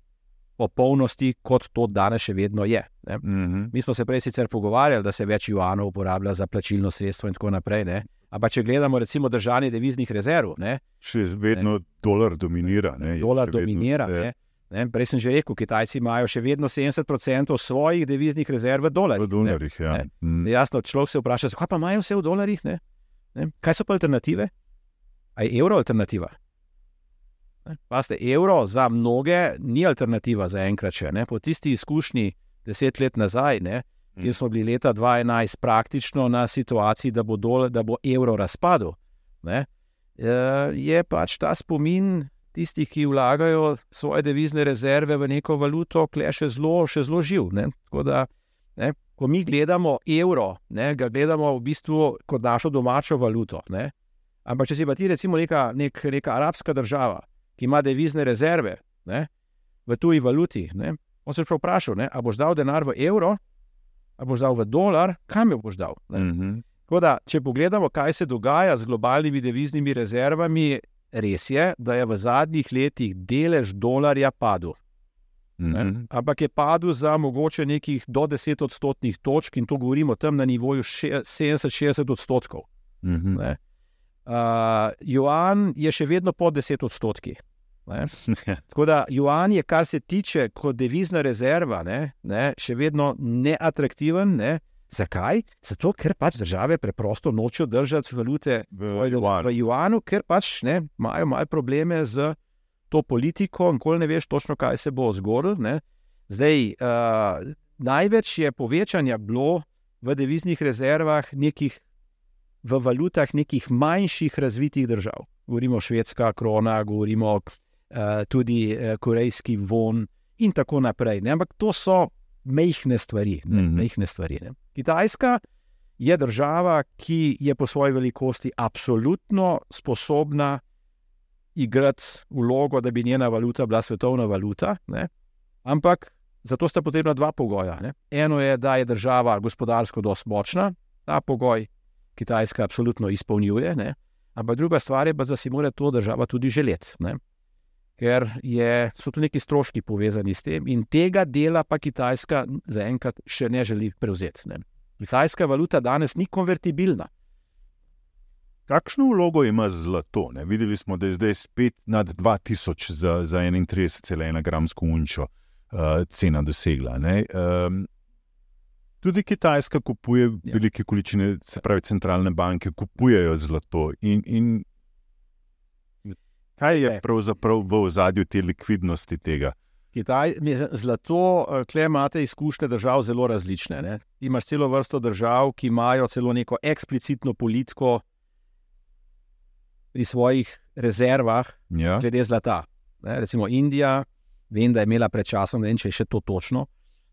popolnosti, kot to danes še vedno je. Ne. mhm. Mi smo se prej sicer pogovarjali, da se več juanov uporablja za plačilno sredstvo in tako naprej. Ne. Ampak če gledamo recimo držanje deviznih rezerv, ne, Še vedno dolar dominira. Ne, dolar vedno dominira. vse Ne. Ne, prej sem že rekel, Kitajci imajo še vedno 70% svojih deviznih rezerv v dolarjih. V dolarjih. Ja. Ne. Mm. Jasno, človek se vpraša, zakaj pa imajo vse v dolarjih? Ne? Ne? Kaj so pa alternative? A je evro alternativa? Paste, evro za mnoge ni alternativa za enkrat še. Ne? Po tisti izkušnji deset let nazaj, ne? kjer smo bili leta 2011 praktično na situaciji, da bo, dolar, da bo evro razpadel, ne? Eh, je pač ta spomin tistih, ki vlagajo svoje devizne rezerve v neko valuto, kle še zelo, še zelo živ. Ne? Tako da Ne? Ko mi gledamo evro, ne, ga gledamo v bistvu kot našo domačo valuto. Ne? Ampak če si pa ti recimo neka, nek, neka arabska država, ki ima devizne rezerve ne, v tuji valuti, ne, on se je vprašal, ne, a boš dal denar v evro, a boš dal v dolar, kam jo boš dal. Mm -hmm. Da, če pogledamo, kaj se dogaja z globalnimi deviznimi rezervami, res je, da je v zadnjih letih delež dolarja padel. Mm -hmm. Ampak je padel za mogoče nekih do 10 odstotnih točk, in to govorimo tam na nivoju 70-60 odstotkov. Mm -hmm. Uh, Juan je še vedno pod 10 odstotki. Tako da Juan je, kar se tiče kot devizna rezerva, ne, ne, še vedno neatraktiven. Ne. Zakaj? Zato, ker pač države preprosto nočejo držati valute v, v Juanu, ker pač ne, imajo malo probleme z to politiko, nikoli ne veš točno, kaj se bo zgodilo. Zdaj, uh, največ je povečanja bilo v deviznih rezervah nekih, v valutah nekih manjših razvitih držav. Govorimo švedska krona, govorimo uh, tudi uh, korejski von in tako naprej. Ne? Ampak to so mehke stvari. Mm -hmm. mehne stvari Kitajska je država, ki je po svoji velikosti absolutno sposobna igrati vlogo, da bi njena valuta bila svetovna valuta. Ne? Ampak zato sta potrebna dva pogoja. Ne? Eno je, da je država gospodarsko dosti močna, ta pogoj Kitajska absolutno izpolnjuje, ne? ampak druga stvar je, da si mora to država tudi želeti. Ne? Ker je, so tu neki stroški povezani s tem, in tega dela pa Kitajska zaenkrat še ne želi prevzeti. Ne? Kitajska valuta danes ni konvertibilna. Kakšno vlogo ima zlato? Ne? Videli smo, da je zdaj spet nad 2000 za, za 31,1 gramsko unčo uh, cena dosegla. Um, tudi Kitajska kupuje ja. velike količine, se pravi, centralne banke kupujejo zlato. In, in kaj je pravzaprav v ozadju te likvidnosti tega? Kitaj, zlato, eh, klej imate izkušnje držav zelo različne. Ne? Imaš celo vrsto držav, ki imajo celo neko eksplicitno politiko pri svojih rezervah, ja. glede zlata. Ne, recimo Indija, vem, da je imela pred časom, ne vem, če je še to točno.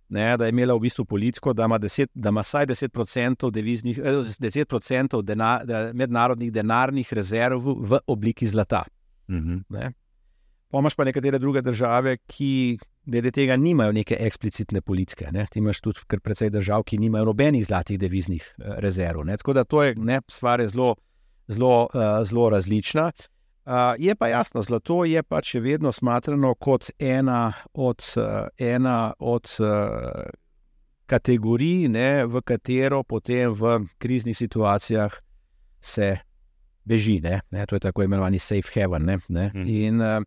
Ne, da je imela v bistvu politiko, da ima, deset, da ima vsaj 10% deviznih, 10% eh, denar, mednarodnih denarnih rezerv v obliki zlata. Mhm. Pomaž pa nekatere druge države, ki glede tega nimajo neke eksplicitne politike. Ne. Ti imaš tudi kar precej držav, ki nimajo nobenih zlatih deviznih eh, rezerv. Ne. Tako da to je ne, stvar je zelo zelo, uh, zelo različna. Uh, je pa jasno, zlato je pa še vedno smatrano kot ena od, uh, ena od uh, kategorij, ne, v katero potem v kriznih situacijah se beži. Ne, ne, to je tako imenovani safe haven. Ne, ne. Hmm. In uh,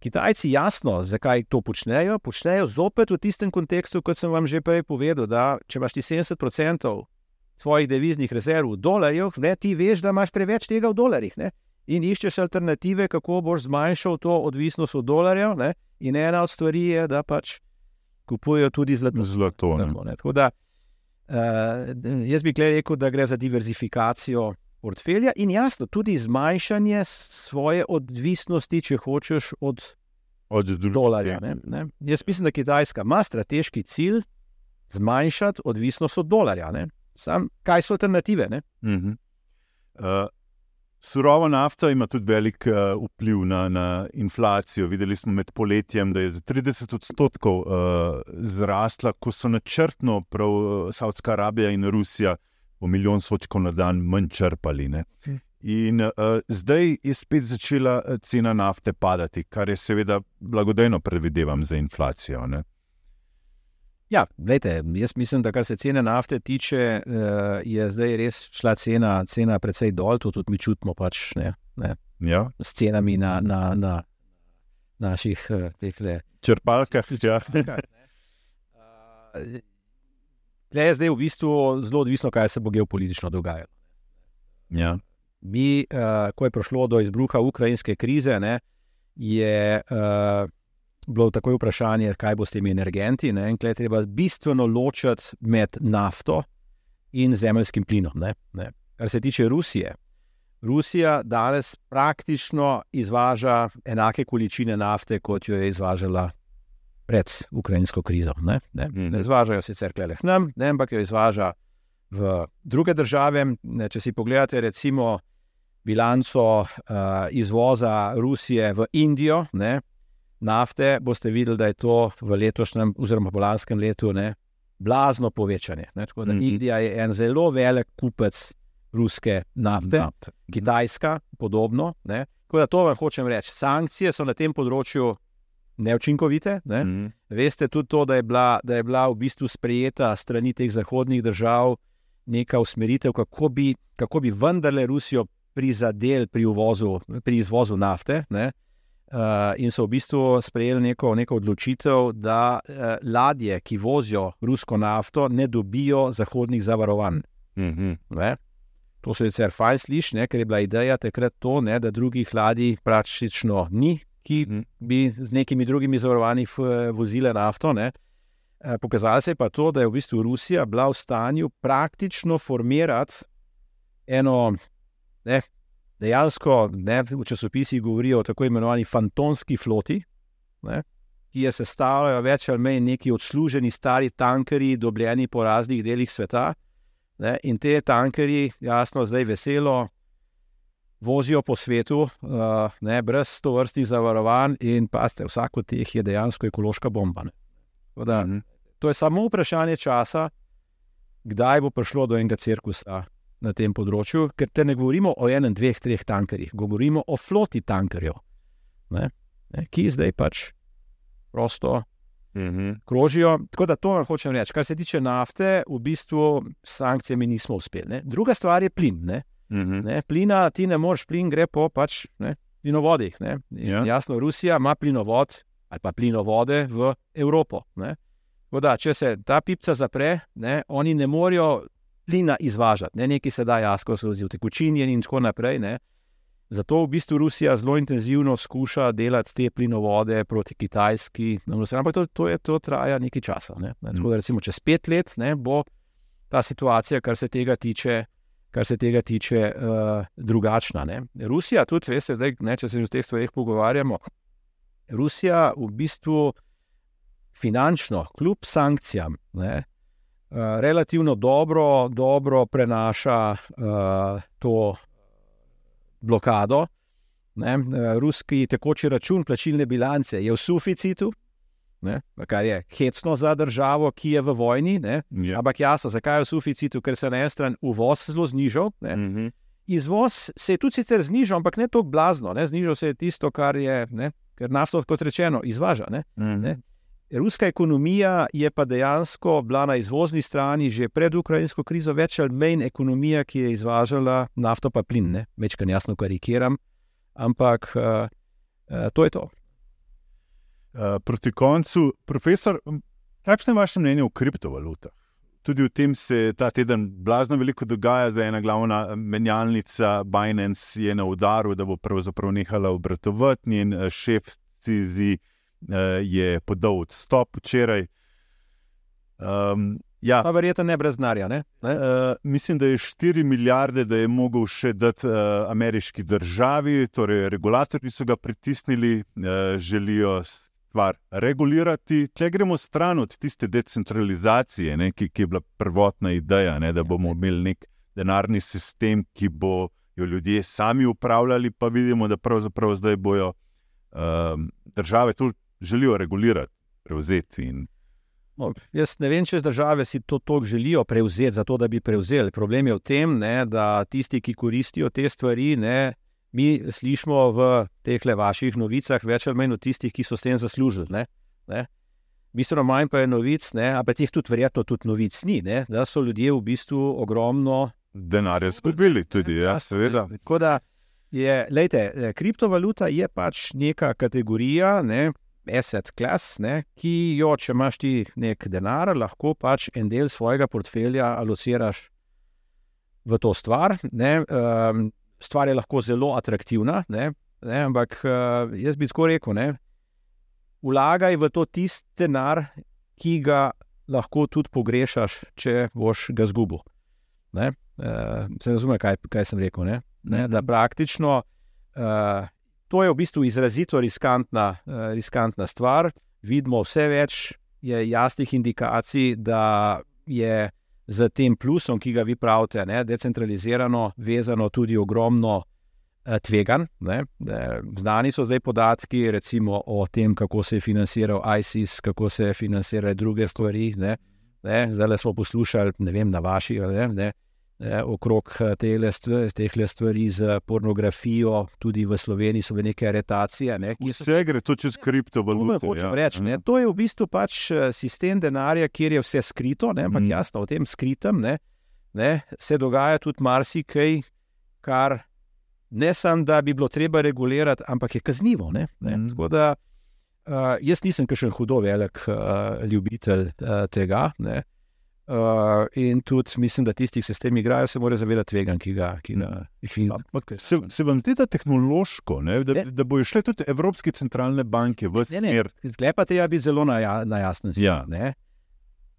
Kitajci, jasno, zakaj to počnejo, počnejo zopet v tistem kontekstu, kot sem vam že prej povedal, da če imaš ti 70% svojih deviznih rezerv v dolarjih, ne, ti veš, da imaš preveč tega v dolarjih. Ne, in iščeš alternative, kako boš zmanjšal to odvisnost od dolarjev. Ne, in ena od stvari je, da pač kupujejo tudi zlato. zlato tako, tako da, uh, jaz bi rekel, da gre za diverzifikacijo. Portfelja in jasno, tudi zmanjšanje svoje odvisnosti, če hočeš, od, od dolarja. Ne, ne. Jaz mislim, da Kitajska ima strateški cilj zmanjšati odvisnost od dolarja. Ne. Sam, kaj so alternative? Uh -huh. uh, surova nafta ima tudi velik uh, vpliv na, na inflacijo. Videli smo med poletjem, da je za 30 odstotkov uh, zrasla, ko so načrtno prav uh, Saudska Arabija in Rusija po milijon sočkov na dan manj črpali. Uh. In uh, zdaj je spet začela cena nafte padati, kar je seveda blagodejno, predvidevam, za inflacijo. Ne? Ja, gledajte, jaz mislim, da kar se cene nafte tiče, uh, je zdaj res šla cena, cena precej dol, to tudi mi čutimo pač, ne, ne, ja. s cenami na, na, na naših uh, črpalkah. Ja. Tle je zdaj v bistvu zelo odvisno, kaj se bo geopolitično dogajalo. Ja. Mi, ko je prišlo do izbruha ukrajinske krize, ne, je. Bilo takoj vprašanje, kaj bo s temi energenti. Ne? In tukaj treba bistveno ločiti med nafto in zemeljskim plinom. Ne? Ne? Kar se tiče Rusije, Rusija danes praktično izvaža enake količine nafte, kot jo je izvažala pred ukrajinsko krizo. Ne, ne? Mhm. ne izvažajo sicer klele k nam, ne, ampak jo izvaža v druge države. Ne, če si pogledate, recimo, bilanco uh, izvoza Rusije v Indijo, ne, nafte, boste videli, da je to v letošnjem, oziroma v lanskem letu, ne, blazno povečanje. Ne, tako da mm -hmm. Indija je en zelo velik kupec ruske nafte, nafte. Kitajska, podobno. Ne. Tako da to vam hočem reči. Sankcije so na tem področju neučinkovite. Ne. Mm -hmm. Veste tudi to, da je, bila, da je bila v bistvu sprejeta strani teh zahodnih držav neka usmeritev, kako bi, kako bi vendarle Rusijo prizadeli pri, pri izvozu nafte. Ne. Uh, in so v bistvu sprejeli neko, neko odločitev, da uh, ladje, ki vozijo rusko nafto, ne dobijo zahodnih zavarovanj. Mm -hmm. To se sicer fajn sliši, ne, ker je bila ideja takrat to, ne, da drugih ladij praktično ni, ki mm -hmm. bi z nekimi drugimi zavarovanji vozile nafto. Ne. Uh, pokazalo se je pa to, da je v bistvu Rusija bila v stanju praktično formirati eno. Ne, dejansko ne, v časopisih govorijo o tako imenovani fantomski floti, ne, ki je sestavljena več ali manj neki odsluženi stari tankerji, dobljeni po raznih delih sveta. Ne, in te tankerji, jasno, zdaj veselo vozijo po svetu, uh, ne, brez to vrstnih zavarovanj, in pa ste, vsak od teh je dejansko ekološka bomba. Da, mm -hmm. To je samo vprašanje časa, kdaj bo prišlo do enega cirkusa na tem področju, ker te ne govorimo o enem, dveh, treh tankerjih, govorimo o floti tankerjev, ne, ne, ki zdaj pač prosto mm -hmm. krožijo. Tako da to hočem reči. Kar se tiče nafte, v bistvu s sankcijami nismo uspeli. Ne. Druga stvar je plin. Ne. Mm -hmm. ne, plina ti ne moreš, plin gre po pač, ne, plinovodih. Ja. Jasno, Rusija ima plinovod ali pa plinovode v Evropo. Da, če se ta pipca zapre, ne, oni ne morejo plina izvažati, ne nekaj se da jasko, se tekočini in tako naprej. Ne. Zato v bistvu Rusija zelo intenzivno skuša delati te plinovode proti Kitajski. Ampak to, to, je, to traja nekaj časa. Ne. Tako da recimo čez pet let ne, bo ta situacija, kar se tega tiče. Kar se tega tiče, uh, drugačna. Ne. Rusija, tudi, veste, zdaj, ne, če se o teh stvareh pogovarjamo, Rusija v bistvu finančno, kljub sankcijam, ne, relativno dobro, dobro prenaša uh, to blokado. Ne? Eh, ruski tekoči račun plačilne bilance je v suficitu, ne? kar je hecno za državo, ki je v vojni. Ja. Ampak jasno, zakaj je v suficitu, ker se na eni strani uvoz zelo znižal. Mm -hmm. Izvoz se je tudi sicer znižal, ampak ne tako blazno. Ne? Znižal se je tisto, kar je, ne? ker nafto, kot rečeno, izvaža. Ne? Mm -hmm. ne? Ruska ekonomija je pa dejansko bila na izvozni strani že pred ukrajinsko krizo več ali manj ekonomija, ki je izvažala nafto pa plin. Večkrat jasno karikiram, ampak uh, uh, to je to. Uh, proti koncu, profesor, kakšno je vaše mnenje o kriptovalutah? Tudi v tem se ta teden blazno veliko dogaja, da je ena glavna menjalnica Binance na udaru, da bo pravzaprav nehala obratovati njen šef Cizi. Eh, je podal odstop včeraj. Um, ja. Pa verjetno ne brez denarja. Uh, mislim, da je 4 milijarde, da je mogel še dati uh, ameriški državi, torej regulatorji so ga pritisnili, uh, želijo stvar regulirati. Če gremo stran od tiste decentralizacije, ne, ki, ki je bila prvotna ideja, ne, da bomo imeli nek denarni sistem, ki bo jo ljudje sami upravljali, pa vidimo, da pravzaprav zdaj bojo. Um, države tudi želijo regulirati, prevzeti. In... No, jaz ne vem, če države si to tako želijo prevzeti, zato da bi prevzeli. Problem je v tem, ne, da tisti, ki koristijo te stvari, ne, mi slišimo v teh vaših novicah več ali manj od tistih, ki so s tem zaslužili. Ne, ne. Bistveno manj pa je novic, ampak teh tudi verjetno tudi novic ni, ne, da so ljudje v bistvu ogromno denarja izgubili, tudi ja, seveda. Da, je, lejte, kriptovaluta je pač neka kategorija, ne, asset class, ne, ki jo, če imaš ti nek denar, lahko pač en del svojega portfelja alociraš v to stvar. Ne, um, stvar je lahko zelo atraktivna, ne, ne, ampak uh, jaz bi tako rekel, ne, vlagaj v to tisti denar, ki ga lahko tudi pogrešaš, če boš ga zgubil. Ne, uh, se razume, kaj, kaj sem rekel. Ne, ne, da praktično. Uh, To je v bistvu izrazito riskantna, uh, riskantna stvar. Vidimo vse več jasnih indikacij, da je z tem plusom, ki ga vi pravite, ne, decentralizirano, vezano tudi ogromno tvegan. Ne? Znani so zdaj podatki recimo, o tem, kako se je financiral ISIS, kako se je financirale druge stvari. Ne? Ne? Zdaj smo poslušali, ne vem, na vaši ali ne. Ne? Okrog teh stvari z pornografijo, tudi v Sloveniji so bile neke aretacije. Ne, so... Vse gre to čez kriptovalute. Ja. Reč, ne, to je v bistvu pač sistem denarja, kjer je vse skrito, ne, ampak mm. jasno, v tem skritem ne, ne, se dogaja tudi marsikaj, kar ne samo, da bi bilo treba regulirati, ampak je kaznivo. Ne, ne. Mm. Da, uh, jaz nisem kakšen hudo velik uh, ljubitelj uh, tega. Ne. Uh, in tudi mislim, da tisti, ki se s tem igrajo, se morajo zavedati tvega, ki ga imajo. Se, se vam zdi, da je tehnološko, ne, da, da bojo šle tudi Evropske centralne banke v smer? Sklepa treba biti zelo na, ja, na jasnem. Ja.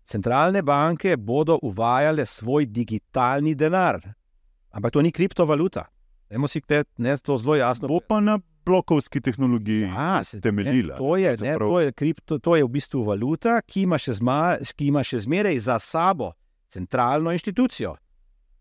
Centralne banke bodo uvajale svoj digitalni denar, ampak to ni kriptovaluta. Dajmo si te, ne, to zelo jasno. Bo pa na blokovski tehnologiji ja, temeljila. To, to, to, to je v bistvu valuta, ki ima, zma, ki ima še zmeraj za sabo centralno inštitucijo,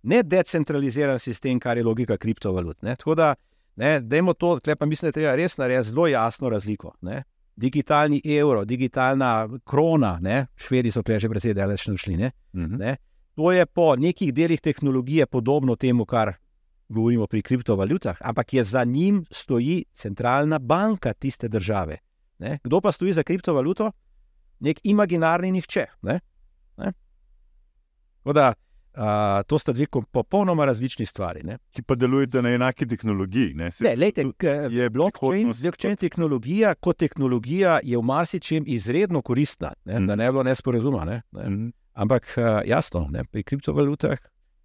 ne decentraliziran sistem, kar je logika kriptovalut. Ne. Tako da, ne, dajmo to, pa mislim, da treba res narediti zelo jasno razliko. Ne. Digitalni evro, digitalna krona, ne, švedi so že precej daleč šli. Ne, uh mhm. -huh. ne. To je po nekih delih tehnologije podobno temu, kar govorimo pri kriptovalutah, ampak je za njim stoji centralna banka tiste države. Ne? Kdo pa stoji za kriptovaluto? Nek imaginarni nihče. Ne? Ne? Da, a, to sta dve popolnoma različni stvari. Ne? Ki pa delujete na enaki tehnologiji. Ne, ne lejte, je blockchain, blockchain tehnologija kot tehnologija je v marsičem izredno koristna, ne? Mm. da ne bo nesporazuma. Ne? Ne? Mm. Ampak jasno, ne? pri kriptovalutah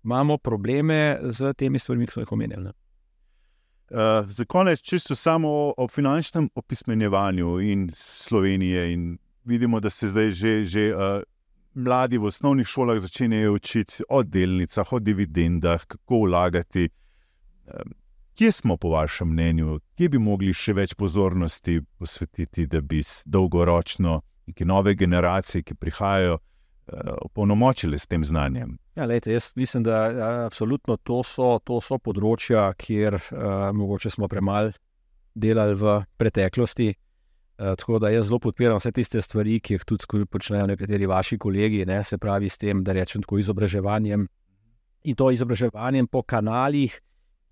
imamo probleme z temi stvarmi, ki smo jih omenjali. Uh, za konec, čisto samo o, o finančnem opismenjevanju in Slovenije. In vidimo, da se zdaj že, že uh, mladi v osnovnih šolah začenjajo učiti o delnicah, o dividendah, kako vlagati. Uh, kje smo, po vašem mnenju, kje bi mogli še več pozornosti posvetiti, da bi dolgoročno neke nove generacije, ki prihajajo, uh, opolnomočili s tem znanjem? Ja, lejte, jaz mislim, da ja, absolutno to so, to so področja, kjer uh, mogoče smo premalo delali v preteklosti. Uh, tako da jaz zelo podpiram vse tiste stvari, ki jih tudi počnejo nekateri vaši kolegi, ne, se pravi s tem, da rečem tako izobraževanjem in to izobraževanjem po kanalih,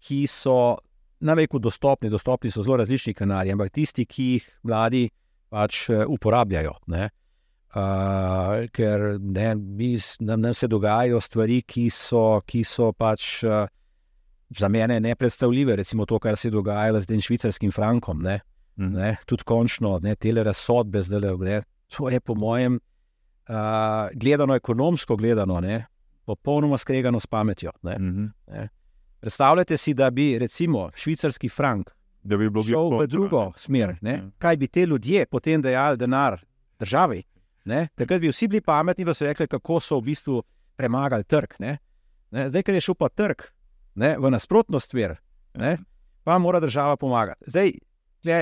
ki so največ dostopni. Dostopni so zelo različni kanali, ampak tisti, ki jih mladi pač uh, uporabljajo. Ne. Uh, ker ne, mi, nam, nam se dogajajo stvari, ki so, ki so pač uh, za mene nepredstavljive. Recimo to, kar se je dogajalo z tem švicarskim frankom. Ne, mm. ne, tudi končno, ne, te razsodbe zdaj le. To je po mojem, uh, gledano ekonomsko, gledano, ne, popolnoma skregano s pametjo. Ne, mm -hmm. ne. Predstavljajte si, da bi recimo švicarski frank. Da bi šel v drugo smer. Ne? Ja. Kaj bi te ljudje potem dejali denar državi? Ne? Takrat bi vsi bili pametni in so rekli, kako so v bistvu premagali trg. Ne? Ne? Zdaj, ker je šel pa trg ne? v nasprotno smer, ne? pa mora država pomagati. Zdaj,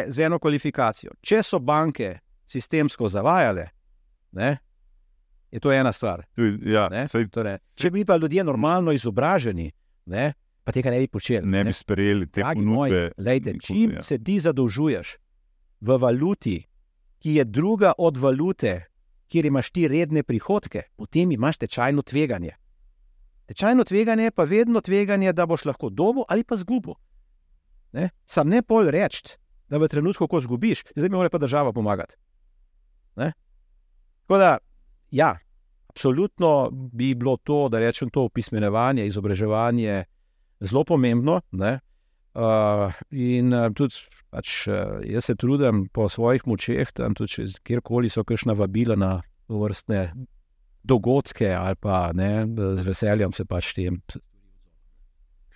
z eno kvalifikacijo. Če so banke sistemsko zavajale, ne? je to ena stvar. Ja, torej, če bi pa ljudje normalno izobraženi, ne? pa tega ne bi počeli. Ne bi sprejeli te ponudbe. Čim ja. se ti zadolžuješ v valuti, ki je druga od valute, kjer imaš ti redne prihodke, potem imaš tečajno tveganje. Tečajno tveganje je pa vedno tveganje, da boš lahko dobil ali pa zgubil. Ne? Sam ne pol reči, da v trenutku, ko zgubiš, zdaj mi mora pa država pomagati. Ne? Tako da, ja, absolutno bi bilo to, da rečem to opismenevanje, izobraževanje zelo pomembno. Ne? Uh, in uh, tudi pač, uh, jaz se trudim po svojih močeh, tam tudi kjerkoli so kakšna vabila na vrstne dogodke, ali pa ne, z veseljem se pač tem.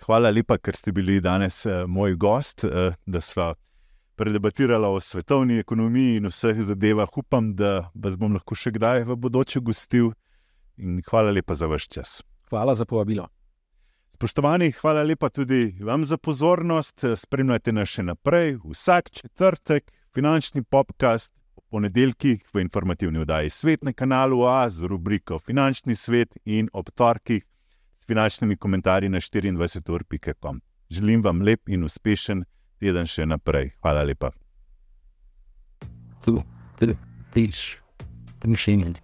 Hvala lepa, ker ste bili danes uh, moj gost, uh, da sva predebatirala o svetovni ekonomiji in vseh zadevah. Upam, da vas bom lahko še kdaj v bodoče gostil. In hvala lepa za vaš čas. Hvala za povabilo. Spoštovani, hvala lepa tudi vam za pozornost. Spremljajte nas še naprej, vsak četrtek, finančni podcast, v ponedeljkih v informativni oddaji Svet na kanalu A z rubriko Finančni svet in ob torkih s finančnimi komentarji na 24.com. Želim vam lep in uspešen teden še naprej. Hvala lepa. Two, three, teach. Machine.